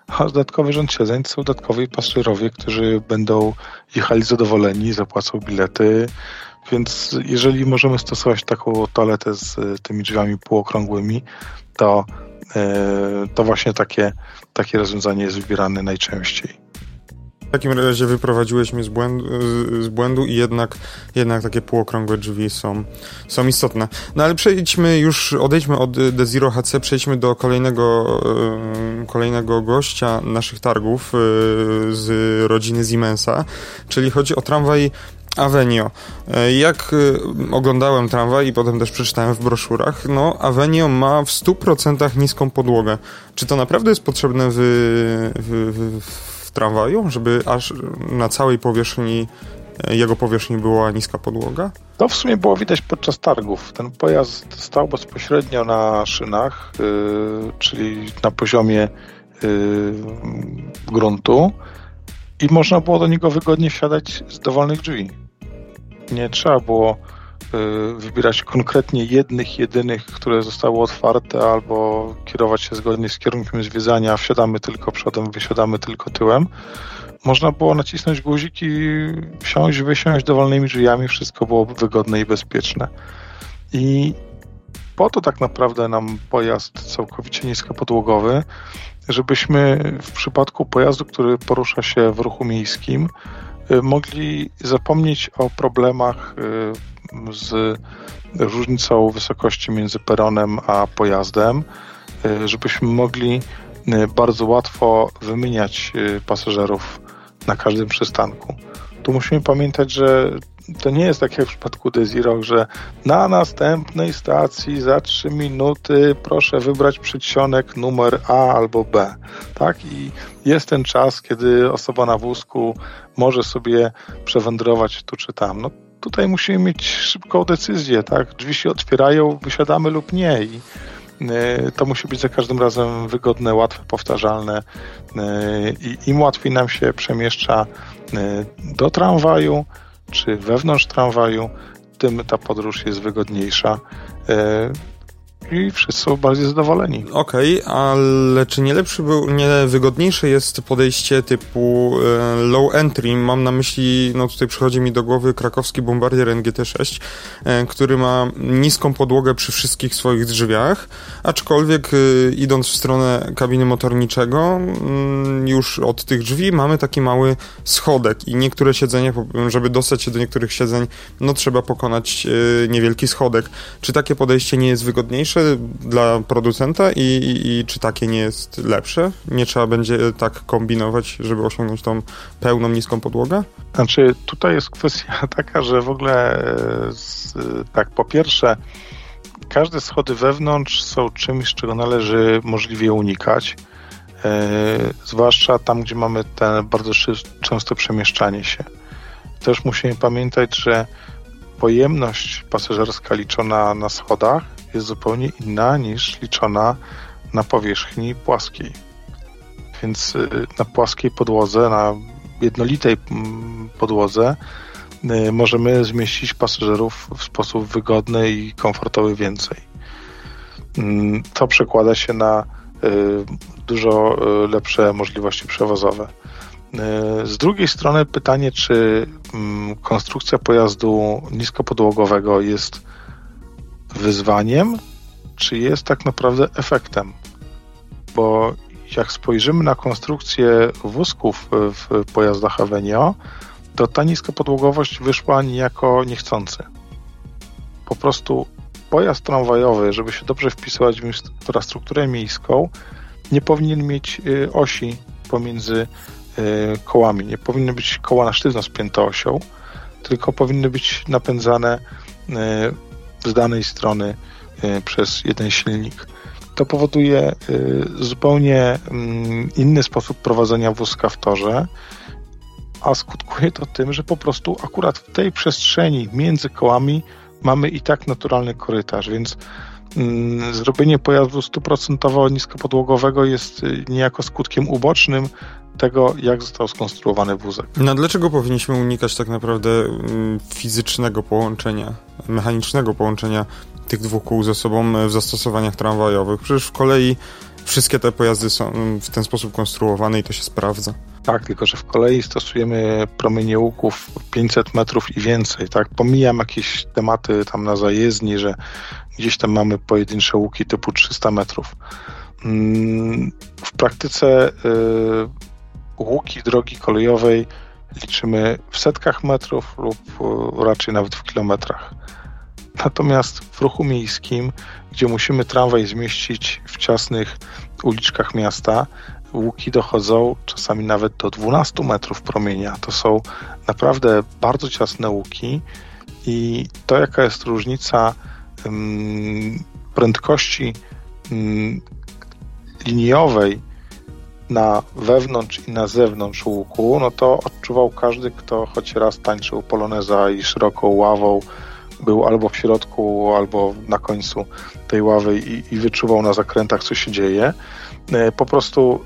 a dodatkowy rząd siedzeń są dodatkowi pasażerowie, którzy będą jechali zadowoleni, zapłacą bilety, więc jeżeli możemy stosować taką toaletę z tymi drzwiami półokrągłymi, to, e, to właśnie takie, takie rozwiązanie jest wybierane najczęściej. W takim razie wyprowadziłeś mnie z błędu, z błędu i jednak, jednak takie półokrągłe drzwi są, są istotne. No ale przejdźmy już, odejdźmy od The Zero HC, przejdźmy do kolejnego, e, kolejnego gościa naszych targów e, z rodziny Siemensa, czyli chodzi o tramwaj Avenio. E, jak oglądałem tramwaj i potem też przeczytałem w broszurach, no Avenio ma w 100% niską podłogę. Czy to naprawdę jest potrzebne w, w w tramwaju, żeby aż na całej powierzchni jego powierzchni była niska podłoga? To w sumie było widać podczas targów. Ten pojazd stał bezpośrednio na szynach, yy, czyli na poziomie yy, gruntu i można było do niego wygodnie wsiadać z dowolnych drzwi. Nie trzeba było wybierać konkretnie jednych, jedynych, które zostały otwarte, albo kierować się zgodnie z kierunkiem zwiedzania, wsiadamy tylko przodem, wysiadamy tylko tyłem. Można było nacisnąć guzik i wsiąść, wysiąść dowolnymi drzwiami, wszystko było wygodne i bezpieczne. I po to tak naprawdę nam pojazd całkowicie niskopodłogowy, żebyśmy w przypadku pojazdu, który porusza się w ruchu miejskim, mogli zapomnieć o problemach y, z różnicą wysokości między peronem a pojazdem, e, żebyśmy mogli bardzo łatwo wymieniać pasażerów na każdym przystanku. Tu musimy pamiętać, że to nie jest tak jak w przypadku Desiro, że na następnej stacji za 3 minuty proszę wybrać przedsionek numer A albo B. Tak? I jest ten czas, kiedy osoba na wózku może sobie przewędrować tu czy tam. No, tutaj musimy mieć szybką decyzję, tak? Drzwi się otwierają, wysiadamy lub nie. I to musi być za każdym razem wygodne, łatwe, powtarzalne i im łatwiej nam się przemieszcza do tramwaju czy wewnątrz tramwaju, tym ta podróż jest wygodniejsza i wszyscy są bardziej zadowoleni. Okej, okay, ale czy nie lepszy był, nie wygodniejsze jest podejście typu e, low entry? Mam na myśli, no tutaj przychodzi mi do głowy krakowski bombardier NGT-6, e, który ma niską podłogę przy wszystkich swoich drzwiach, aczkolwiek e, idąc w stronę kabiny motorniczego, mm, już od tych drzwi mamy taki mały schodek i niektóre siedzenia, żeby dostać się do niektórych siedzeń, no trzeba pokonać niewielki schodek. Czy takie podejście nie jest wygodniejsze? Dla producenta i, i, i, czy takie nie jest lepsze? Nie trzeba będzie tak kombinować, żeby osiągnąć tą pełną, niską podłogę? Znaczy, tutaj jest kwestia taka, że w ogóle e, z, tak, po pierwsze, każde schody wewnątrz są czymś, czego należy możliwie unikać. E, zwłaszcza tam, gdzie mamy te bardzo często przemieszczanie się. Też musimy pamiętać, że pojemność pasażerska liczona na schodach jest zupełnie inna niż liczona na powierzchni płaskiej. Więc y, na płaskiej podłodze, na jednolitej mm, podłodze y, możemy zmieścić pasażerów w sposób wygodny i komfortowy więcej. Mm, to przekłada się na y, dużo lepsze możliwości przewozowe. Z drugiej strony pytanie, czy mm, konstrukcja pojazdu niskopodłogowego jest wyzwaniem, czy jest tak naprawdę efektem. Bo jak spojrzymy na konstrukcję wózków w pojazdach Avenio, to ta niska podłogowość wyszła niejako niechcący. Po prostu pojazd tramwajowy, żeby się dobrze wpisywać w infrastrukturę miejską, nie powinien mieć y, osi pomiędzy y, kołami. Nie powinny być koła na sztywno spięte osią, tylko powinny być napędzane y, z danej strony e, przez jeden silnik. To powoduje e, zupełnie mm, inny sposób prowadzenia wózka w torze, a skutkuje to tym, że po prostu akurat w tej przestrzeni między kołami mamy i tak naturalny korytarz, więc zrobienie pojazdu stuprocentowo niskopodłogowego jest e, niejako skutkiem ubocznym tego, jak został skonstruowany wózek. No dlaczego powinniśmy unikać tak naprawdę mm, fizycznego połączenia, mechanicznego połączenia tych dwóch kół ze sobą w zastosowaniach tramwajowych? Przecież w kolei wszystkie te pojazdy są w ten sposób konstruowane i to się sprawdza. Tak, tylko że w kolei stosujemy promienie łuków 500 metrów i więcej, tak? Pomijam jakieś tematy tam na zajezdni, że gdzieś tam mamy pojedyncze łuki typu 300 metrów. Mm, w praktyce y, łuki drogi kolejowej liczymy w setkach metrów lub e, raczej nawet w kilometrach. Natomiast w ruchu miejskim, gdzie musimy tramwaj zmieścić w ciasnych uliczkach miasta, łuki dochodzą czasami nawet do 12 metrów promienia. To są naprawdę bardzo ciasne łuki i to, jaka jest różnica prędkości liniowej na wewnątrz i na zewnątrz łuku, no to odczuwał każdy, kto choć raz tańczył poloneza i szeroką ławą był albo w środku, albo na końcu tej ławy i, i wyczuwał na zakrętach, co się dzieje. E, po prostu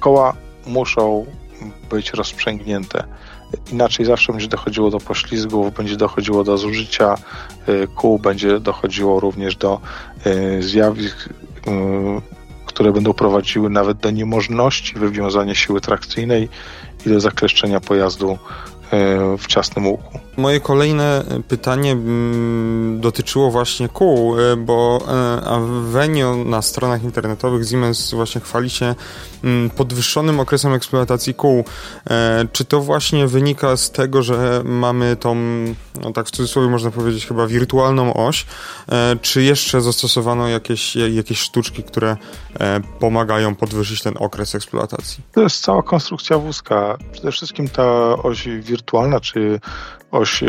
koła muszą być rozprzęgnięte. Inaczej zawsze będzie dochodziło do poślizgów, będzie dochodziło do zużycia e, kół, będzie dochodziło również do e, zjawisk które będą prowadziły nawet do niemożności wywiązania siły trakcyjnej i do zakleszczenia pojazdu w ciasnym łuku. Moje kolejne pytanie mm, dotyczyło właśnie kół, e, bo e, Avenio na stronach internetowych Siemens właśnie chwali się mm, podwyższonym okresem eksploatacji kół. E, czy to właśnie wynika z tego, że mamy tą, no tak w cudzysłowie można powiedzieć, chyba wirtualną oś, czy jeszcze zastosowano jakieś, jakieś sztuczki, które pomagają podwyższyć ten okres eksploatacji? To jest cała konstrukcja wózka. Przede wszystkim ta oś wirtualna, czy oś y,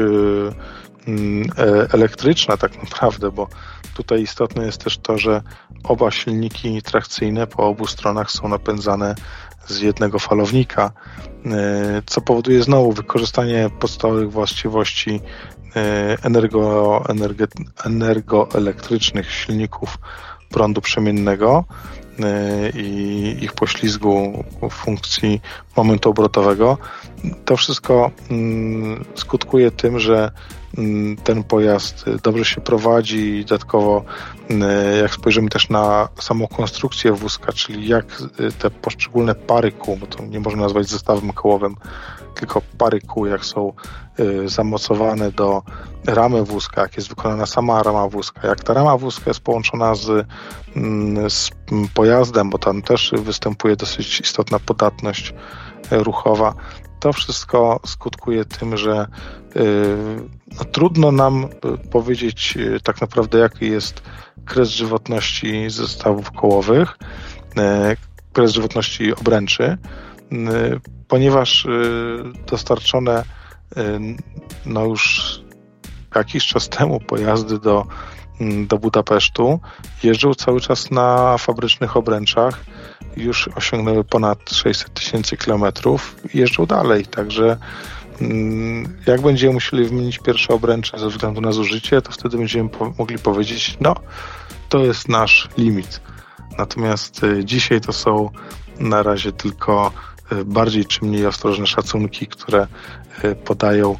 mm, e, elektryczna tak naprawdę, bo tutaj istotne jest też to, że oba silniki trakcyjne po obu stronach są napędzane z jednego falownika, e, co powoduje znowu wykorzystanie podstawowych właściwości e, energo, energoelektrycznych silników prądu przemiennego i ich poślizgu w funkcji momentu obrotowego. To wszystko mm, skutkuje tym, że mm, ten pojazd dobrze się prowadzi i dodatkowo mm, jak spojrzymy też na samą konstrukcję wózka, czyli jak te poszczególne pary kół, bo to nie można nazwać zestawem kołowym, tylko pary kół, jak są zamocowane do ramy wózka, jak jest wykonana sama rama wózka, jak ta rama wózka jest połączona z, mm, z pojazdem, bo tam też występuje dosyć istotna podatność y, ruchowa, to wszystko skutkuje tym, że y, no, trudno nam powiedzieć tak naprawdę, jaki jest kres żywotności zestawów kołowych, kres żywotności obręczy, ponieważ dostarczone no już jakiś czas temu pojazdy do, mm, do Budapesztu jeżdżą cały czas na fabrycznych obręczach. Już osiągnęły ponad 600 tysięcy kilometrów i jeżdżą dalej. Także mm, jak będziemy musieli wymienić pierwsze obręcze ze względu na zużycie, to wtedy będziemy po mogli powiedzieć, no to jest nasz limit. Natomiast y, dzisiaj to są na razie tylko bardziej czy mniej ostrożne szacunki, które y, podają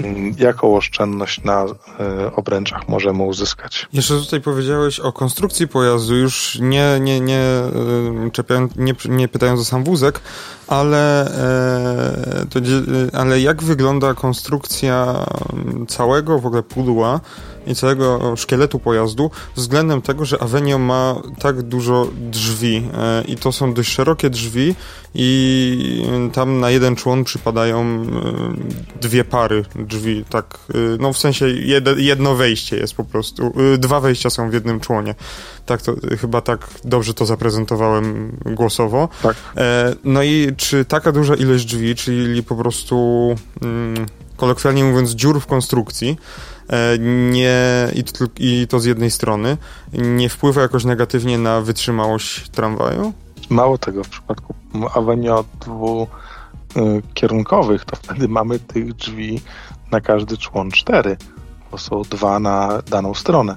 Mm, jaką oszczędność na e, obręczach możemy uzyskać. Jeszcze tutaj powiedziałeś o konstrukcji pojazdu, już nie, nie, nie, e, czepiając, nie, nie pytając o sam wózek, ale, e, to, ale jak wygląda konstrukcja całego w ogóle pudła i całego szkieletu pojazdu względem tego, że Avenio ma tak dużo drzwi i to są dość szerokie drzwi i tam na jeden człon przypadają dwie pary drzwi, tak, no w sensie jedno wejście jest po prostu, dwa wejścia są w jednym członie. Tak to, chyba tak dobrze to zaprezentowałem głosowo. Tak. E, no i czy taka duża ilość drzwi, czyli po prostu mm, kolokwialnie mówiąc dziur w konstrukcji, e, nie, i to, i to z jednej strony, nie wpływa jakoś negatywnie na wytrzymałość tramwaju? Mało tego, w przypadku Avenio dwukierunkowych, to wtedy mamy tych drzwi na każdy człon cztery, bo są dwa na daną stronę.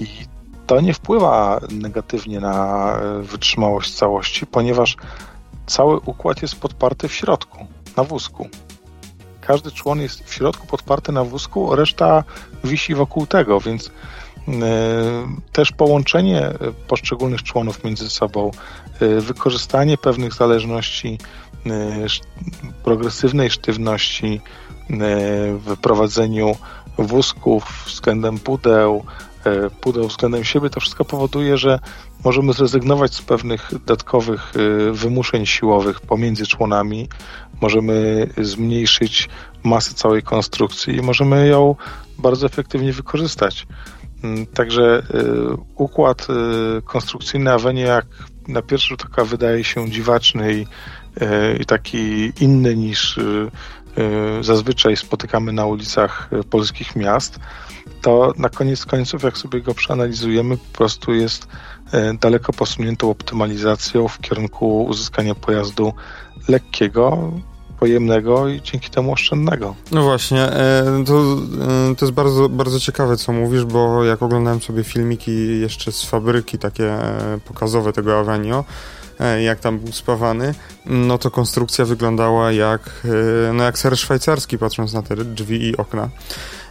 I to nie wpływa negatywnie na e, wytrzymałość całości, ponieważ cały układ jest podparty w środku, na wózku. Każdy człon jest w środku podparty na wózku, reszta wisi wokół tego, więc yy, też połączenie poszczególnych członów między sobą, wykorzystanie pewnych zależności, progresywnej sztywności, w prowadzeniu wózków względem pudeł, e, pudeł względem siebie, to wszystko powoduje, że możemy zrezygnować z pewnych dodatkowych e, wymuszeń siłowych pomiędzy członami, możemy zmniejszyć masę całej konstrukcji i możemy ją bardzo efektywnie wykorzystać. Mm, także e, układ konstrukcyjny Aveni jak na pierwszy rzut oka wydaje się dziwaczny i, taki inny niż zazwyczaj spotykamy na ulicach y, polskich miast, to na koniec końców, jak sobie go przeanalizujemy, po prostu jest y, daleko posuniętą optymalizacją w kierunku uzyskania pojazdu lekkiego, pojemnego i dzięki temu oszczędnego. No właśnie, e, to, e, to jest bardzo, bardzo ciekawe, co mówisz, bo jak oglądałem sobie filmiki jeszcze z fabryki, takie e, pokazowe tego Avenio, jak tam był spawany, no to konstrukcja wyglądała jak, e, no jak ser szwajcarski, patrząc na te drzwi i okna.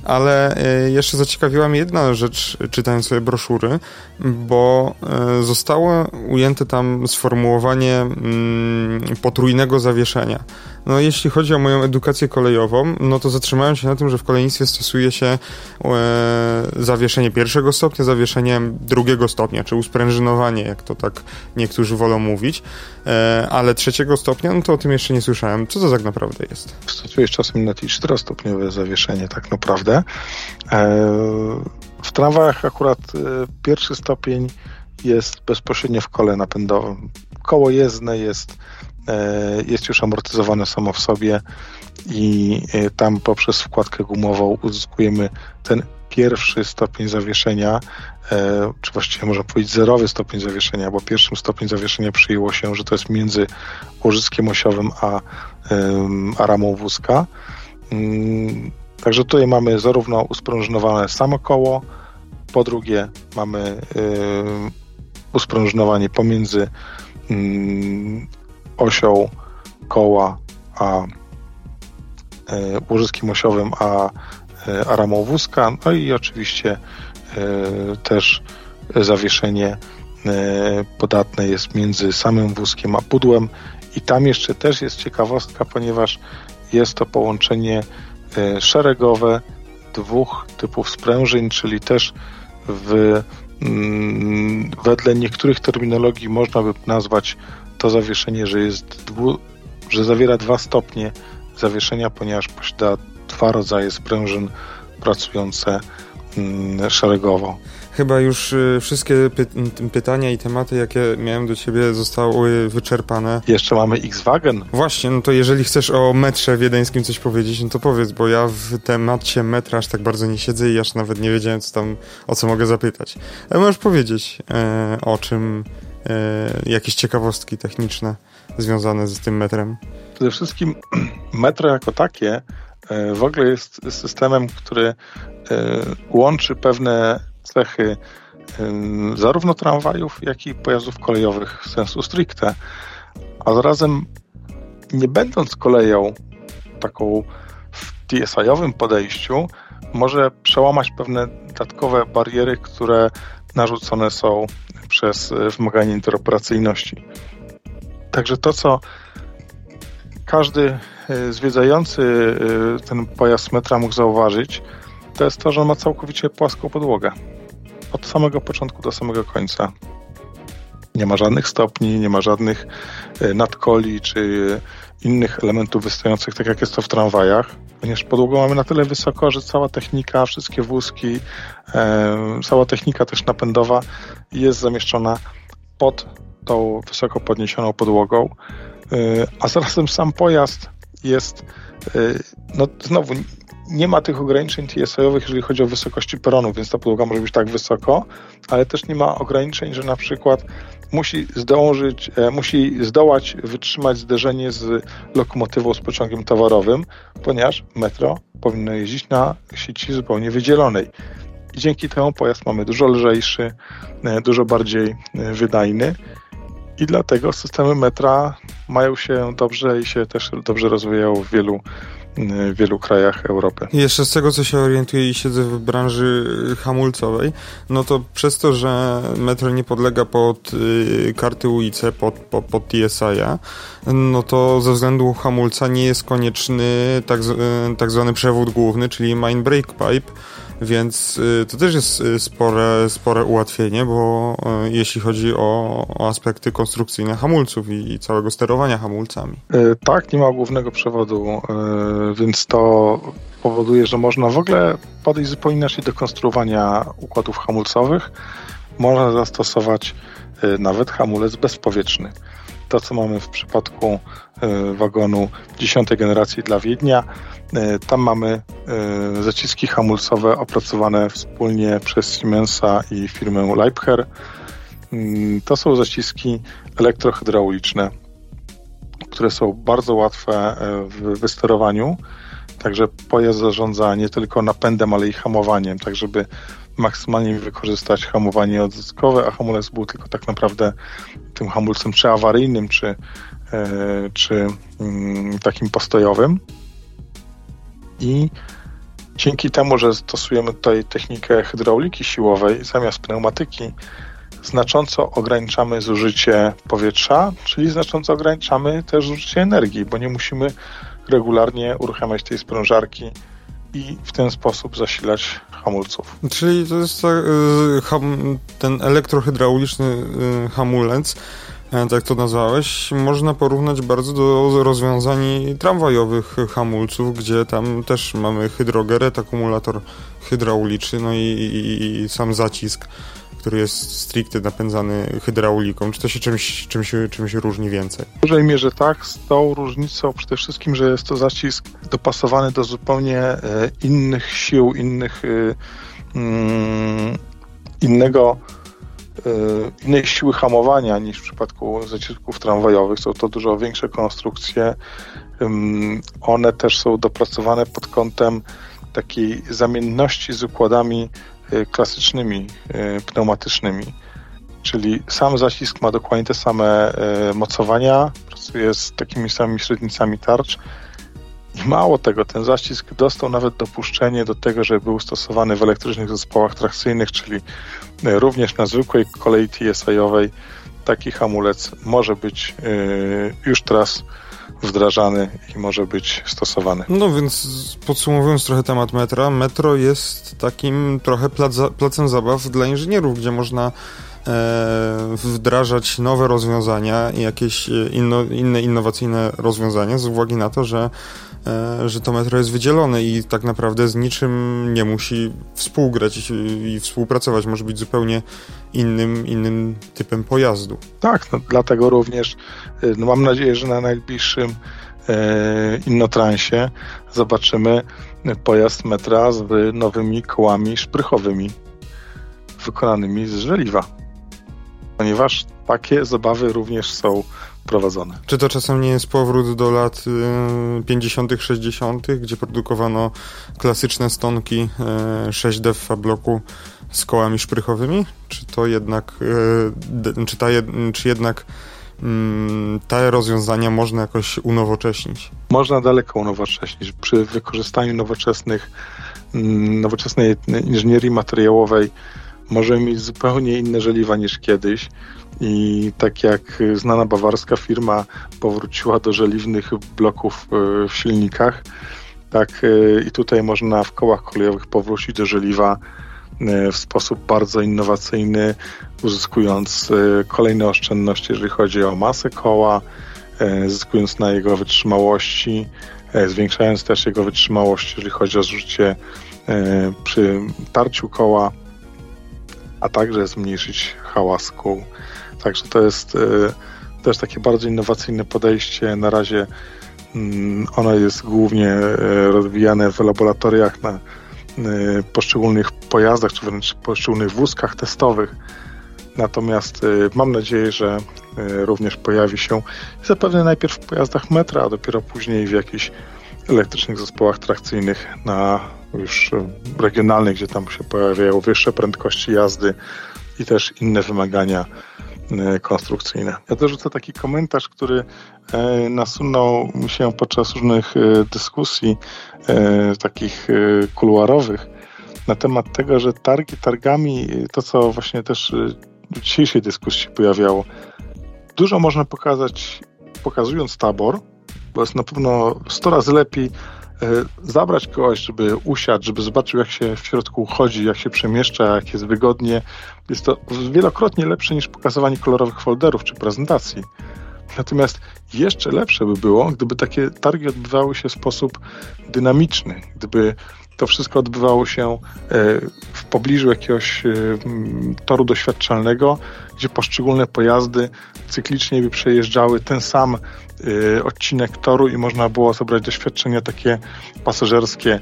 Ale e, jeszcze zaciekawiła mnie jedna rzecz, czytając sobie broszury, bo zostało ujęte tam sformułowanie mm, potrójnego zawieszenia. No jeśli chodzi o moją edukację kolejową, no to zatrzymałem się na tym, że w kolejnictwie stosuje się e, zawieszenie pierwszego stopnia, zawieszenie drugiego stopnia, czy usprężynowanie, jak to tak niektórzy wolą mówić, e, ale trzeciego stopnia, no to o tym jeszcze nie słyszałem. Co to tak naprawdę jest? Stosujesz czasem nawet i czterostopniowe zawieszenie tak naprawdę. E, w tramwajach akurat e, pierwszy stopień jest bezpośrednio w kole napędowym. Koło jezdne jest jest już amortyzowane samo w sobie i e, tam poprzez wkładkę gumową uzyskujemy ten pierwszy stopień zawieszenia, e, czy właściwie można powiedzieć zerowy stopień zawieszenia, bo pierwszym stopień zawieszenia przyjęło się, że to jest między łożyskiem osiowym a, a ramą wózka. Mm, także tutaj mamy zarówno usprężynowane samo koło, Po drugie, mamy usprężynowanie pomiędzy osią koła a łożyskiem osiowym, a, a ramą wózka. No i oczywiście też zawieszenie podatne jest między samym wózkiem a pudłem i tam jeszcze też jest ciekawostka, ponieważ jest to połączenie e, szeregowe dwóch typów sprężyn, czyli też w, mm, wedle niektórych terminologii można by nazwać to zawieszenie, że jest dwu, że zawiera dwa stopnie zawieszenia, ponieważ posiada dwa rodzaje sprężyn pracujące mm, szeregowo. Chyba już y, wszystkie py pytania i tematy, jakie miałem do ciebie, zostały wyczerpane. Jeszcze mamy X-Wagen. Właśnie, no to jeżeli chcesz o metrze wiedeńskim coś powiedzieć, no to powiedz, bo ja w temacie metra aż tak bardzo nie siedzę i aż nawet nie wiedziałem, co tam, o co mogę zapytać. Ale możesz powiedzieć e, o czym, jakieś ciekawostki techniczne związane z tym metrem. Przede wszystkim metro jako takie e, w ogóle jest systemem, który e, łączy pewne cechy zarówno tramwajów, jak i pojazdów kolejowych sensu stricte, a zarazem nie będąc koleją taką w TSI-owym podejściu, może przełamać pewne dodatkowe bariery, które narzucone są przez e, wymaganie interoperacyjności. Także to, co każdy e, zwiedzający e, ten pojazd metra mógł zauważyć, to jest to, że on ma całkowicie płaską podłogę. Od samego początku do samego końca. Nie ma żadnych stopni, nie ma żadnych e, nadkoli czy innych elementów wystających, tak jak jest to w tramwajach, ponieważ podłogę mamy na tyle wysoko, że cała technika, wszystkie wózki, e, cała technika też napędowa jest zamieszczona pod tą wysoko podniesioną podłogą, e, a zarazem sam pojazd jest, no znowu nie ma tych ograniczeń TSI-owych, jeżeli chodzi o wysokości peronu, więc ta podłoga może być tak wysoko, ale też nie ma ograniczeń, że na przykład musi zdążyć, e, musi zdołać wytrzymać zderzenie z lokomotywą z pociągiem towarowym, ponieważ metro powinno jeździć na sieci zupełnie wydzielonej. I dzięki temu pojazd mamy dużo lżejszy, e, dużo bardziej e, wydajny i dlatego systemy metra mają się dobrze i się też dobrze rozwijają w wielu w wielu krajach Europy. Jeszcze z tego, co się orientuję i siedzę w branży hamulcowej, no to przez to, że metro nie podlega pod y, karty UIC, pod, pod, pod TSI-a, no to ze względu hamulca nie jest konieczny tak, y, tak zwany przewód główny, czyli main brake pipe, więc y, to też jest y, spore, spore ułatwienie, bo y, jeśli chodzi o, o aspekty konstrukcyjne hamulców i, i, całego sterowania hamulcami. Tak, nie ma głównego przewodu, więc to powoduje, że można w ogóle podejść zupełnie inaczej do konstruowania układów hamulcowych. Można zastosować nawet hamulec bezpowietrzny to, co mamy w przypadku e, wagonu dziesiątej generacji dla Wiednia. E, tam mamy e, zaciski hamulcowe opracowane wspólnie przez Siemensa i firmę Leibher. Mm, to są zaciski elektrohydrauliczne, które są bardzo łatwe w wysterowaniu. Także pojazd zarządza nie tylko napędem, ale i hamowaniem, tak żeby maksymalnie wykorzystać hamowanie odzyskowe, a hamulec był tylko tak naprawdę tym hamulcem czy awaryjnym, czy, e, czy mm, takim postojowym. I dzięki temu, że stosujemy tutaj technikę hydrauliki siłowej zamiast pneumatyki, znacząco ograniczamy zużycie powietrza, czyli znacząco ograniczamy też zużycie energii, bo nie musimy regularnie uruchamiać tej sprężarki i w ten sposób zasilać hamulców. Czyli to jest tak, ten elektrohydrauliczny y, hamulec, e, tak to nazwałeś, można porównać bardzo do rozwiązań tramwajowych hamulców, gdzie tam też mamy hydrogerę, akumulator hydrauliczny, no i, i, i sam zacisk który jest stricte napędzany hydrauliką? Czy to się czymś, czymś, czymś różni więcej? W dużej mierze tak, z tą różnicą przede wszystkim, że jest to zacisk dopasowany do zupełnie e, innych sił, innych e, mm, innego e, innej siły hamowania niż w przypadku zacisków tramwajowych. Są to dużo większe konstrukcje. One też są dopracowane pod kątem takiej zamienności z układami klasycznymi, pneumatycznymi. Czyli sam zacisk ma dokładnie te same mocowania, pracuje z takimi samymi średnicami tarcz. I mało tego, ten zacisk dostał nawet dopuszczenie do tego, żeby był stosowany w elektrycznych zespołach trakcyjnych, czyli również na zwykłej kolei TSI-owej taki hamulec może być już teraz wdrażany i może być stosowany. No więc podsumowując trochę temat metra, metro jest takim trochę plac, placem zabaw dla inżynierów, gdzie można wdrażać nowe rozwiązania i jakieś inno, inne innowacyjne rozwiązania z uwagi na to, że E, że to metro jest wydzielone i tak naprawdę z niczym nie musi współgrać i współpracować. Może być zupełnie innym, innym typem pojazdu. Tak, no, dlatego również no, mam nadzieję, że na najbliższym e, Innotransie zobaczymy pojazd metra z nowymi kołami szprychowymi wykonanymi z żeliwa. Ponieważ takie zabawy również są prowadzone. Czy to czasem nie jest powrót do lat 50., y, 60., gdzie produkowano klasyczne stonki 6D y, w fabloku z kołami szprychowymi? Czy to jednak, y, czy, ta, czy jednak mm, te rozwiązania można jakoś unowocześnić? Można daleko unowocześnić. Przy wykorzystaniu nowoczesnych, mm, nowoczesnej inżynierii materiałowej możemy mieć zupełnie inne żeliwa niż kiedyś. I tak jak znana bawarska firma powróciła do żeliwnych bloków e, w silnikach, tak e, i tutaj można w kołach kolejowych powrócić do żeliwa e, w sposób bardzo innowacyjny, uzyskując kolejne oszczędności, jeżeli chodzi o masę koła, zyskując na jego wytrzymałości, zwiększając też jego wytrzymałość, jeżeli chodzi o zużycie przy tarciu koła, a także zmniejszyć hałas kół. Także to jest e, też takie bardzo innowacyjne podejście. Na razie mm, ono jest głównie e, rozwijane w laboratoriach na e, poszczególnych pojazdach, czy wręcz poszczególnych wózkach testowych. Natomiast mam nadzieję, że również pojawi się zapewne najpierw w pojazdach metra, a dopiero później w jakichś elektrycznych zespołach trakcyjnych na już regionalnych, gdzie tam się pojawiają wyższe prędkości jazdy i też inne wymagania E, konstrukcyjne. Ja dorzucę taki komentarz, który e, nasunął mi się podczas różnych e, dyskusji takich kuluarowych na temat tego, że targi targami, to co właśnie też w dzisiejszej dyskusji pojawiało, dużo można pokazać pokazując tabor, bo jest na pewno 100 razy lepiej E, zabrać kogoś, żeby usiadł, żeby zobaczył, jak się w środku chodzi, jak się przemieszcza, jak jest wygodnie. Jest to wielokrotnie lepsze niż pokazywanie kolorowych folderów czy prezentacji. Natomiast jeszcze lepsze by było, gdyby takie targi odbywały się w sposób dynamiczny, gdyby to wszystko odbywało się e, w pobliżu jakiegoś e, toru doświadczalnego, gdzie poszczególne pojazdy cyklicznie by przejeżdżały ten sam e, odcinek toru i można było zebrać doświadczenia takie pasażerskie,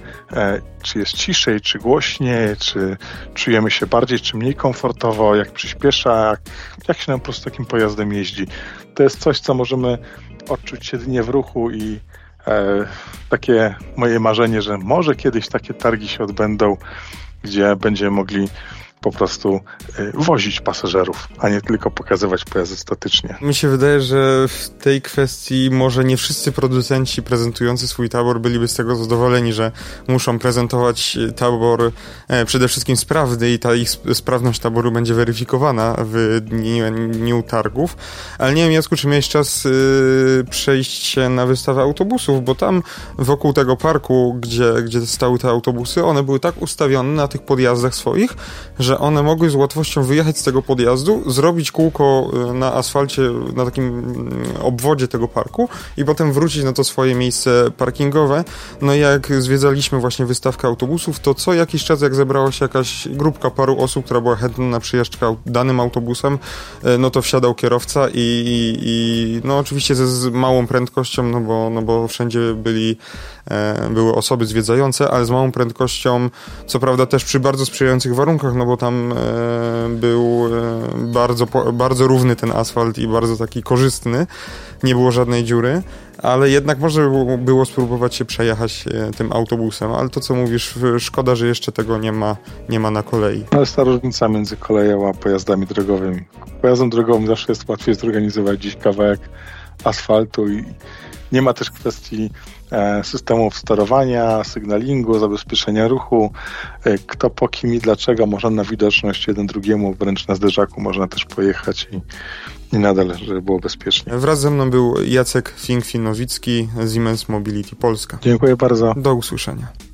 czy jest ciszej, czy głośniej, czy czujemy się bardziej, czy mniej komfortowo, jak przyspiesza, jak, jak się nam po prostu takim pojazdem jeździ. To jest coś, co możemy odczuć jedynie w ruchu i e, takie moje marzenie, że może kiedyś takie targi się odbędą, gdzie będziemy mogli po prostu y, wozić pasażerów, a nie tylko pokazywać pojazdy statycznie. Mi się wydaje, że w tej kwestii może nie wszyscy producenci prezentujący swój tabor byliby z tego zadowoleni, że muszą prezentować tabor e, przede wszystkim sprawny i ta ich sprawność taboru będzie weryfikowana w dniu targów. Ale nie wiem, Jasku, czy miałeś czas y, przejść się na wystawę autobusów, bo tam wokół tego parku, gdzie, gdzie stały te autobusy, one były tak ustawione na tych podjazdach swoich, że że one mogły z łatwością wyjechać z tego podjazdu, zrobić kółko y, na asfalcie, na takim mm, obwodzie tego parku i potem wrócić na to swoje miejsce parkingowe. No i jak zwiedzaliśmy właśnie wystawkę autobusów, to co jakiś czas, jak zebrała się jakaś grupka paru osób, która była chętna na przyjażdżkę danym autobusem, y, no to wsiadał kierowca i, i, i no oczywiście ze małą prędkością, no bo, no bo wszędzie byli były osoby zwiedzające, ale z małą prędkością, co prawda też przy bardzo sprzyjających warunkach, no bo tam był bardzo, bardzo równy ten asfalt i bardzo taki korzystny. Nie było żadnej dziury ale jednak można było spróbować się przejechać e, tym autobusem, ale to co mówisz, szkoda, że jeszcze tego nie ma, nie ma na kolei. No jest ta różnica między koleją a pojazdami drogowymi. Pojazdom drogowym zawsze jest łatwiej zorganizować gdzieś kawałek asfaltu i nie ma też kwestii e, systemów sterowania, sygnalingu, zabezpieczenia ruchu, e, kto po kim i dlaczego, można na widoczność jeden drugiemu, wręcz na zderzaku można też pojechać i, i nadal, żeby było bezpiecznie. Wraz ze mną był Jacek Fink-Finowicki, Siemens Mobility Polska. Dziękuję bardzo. Do usłyszenia.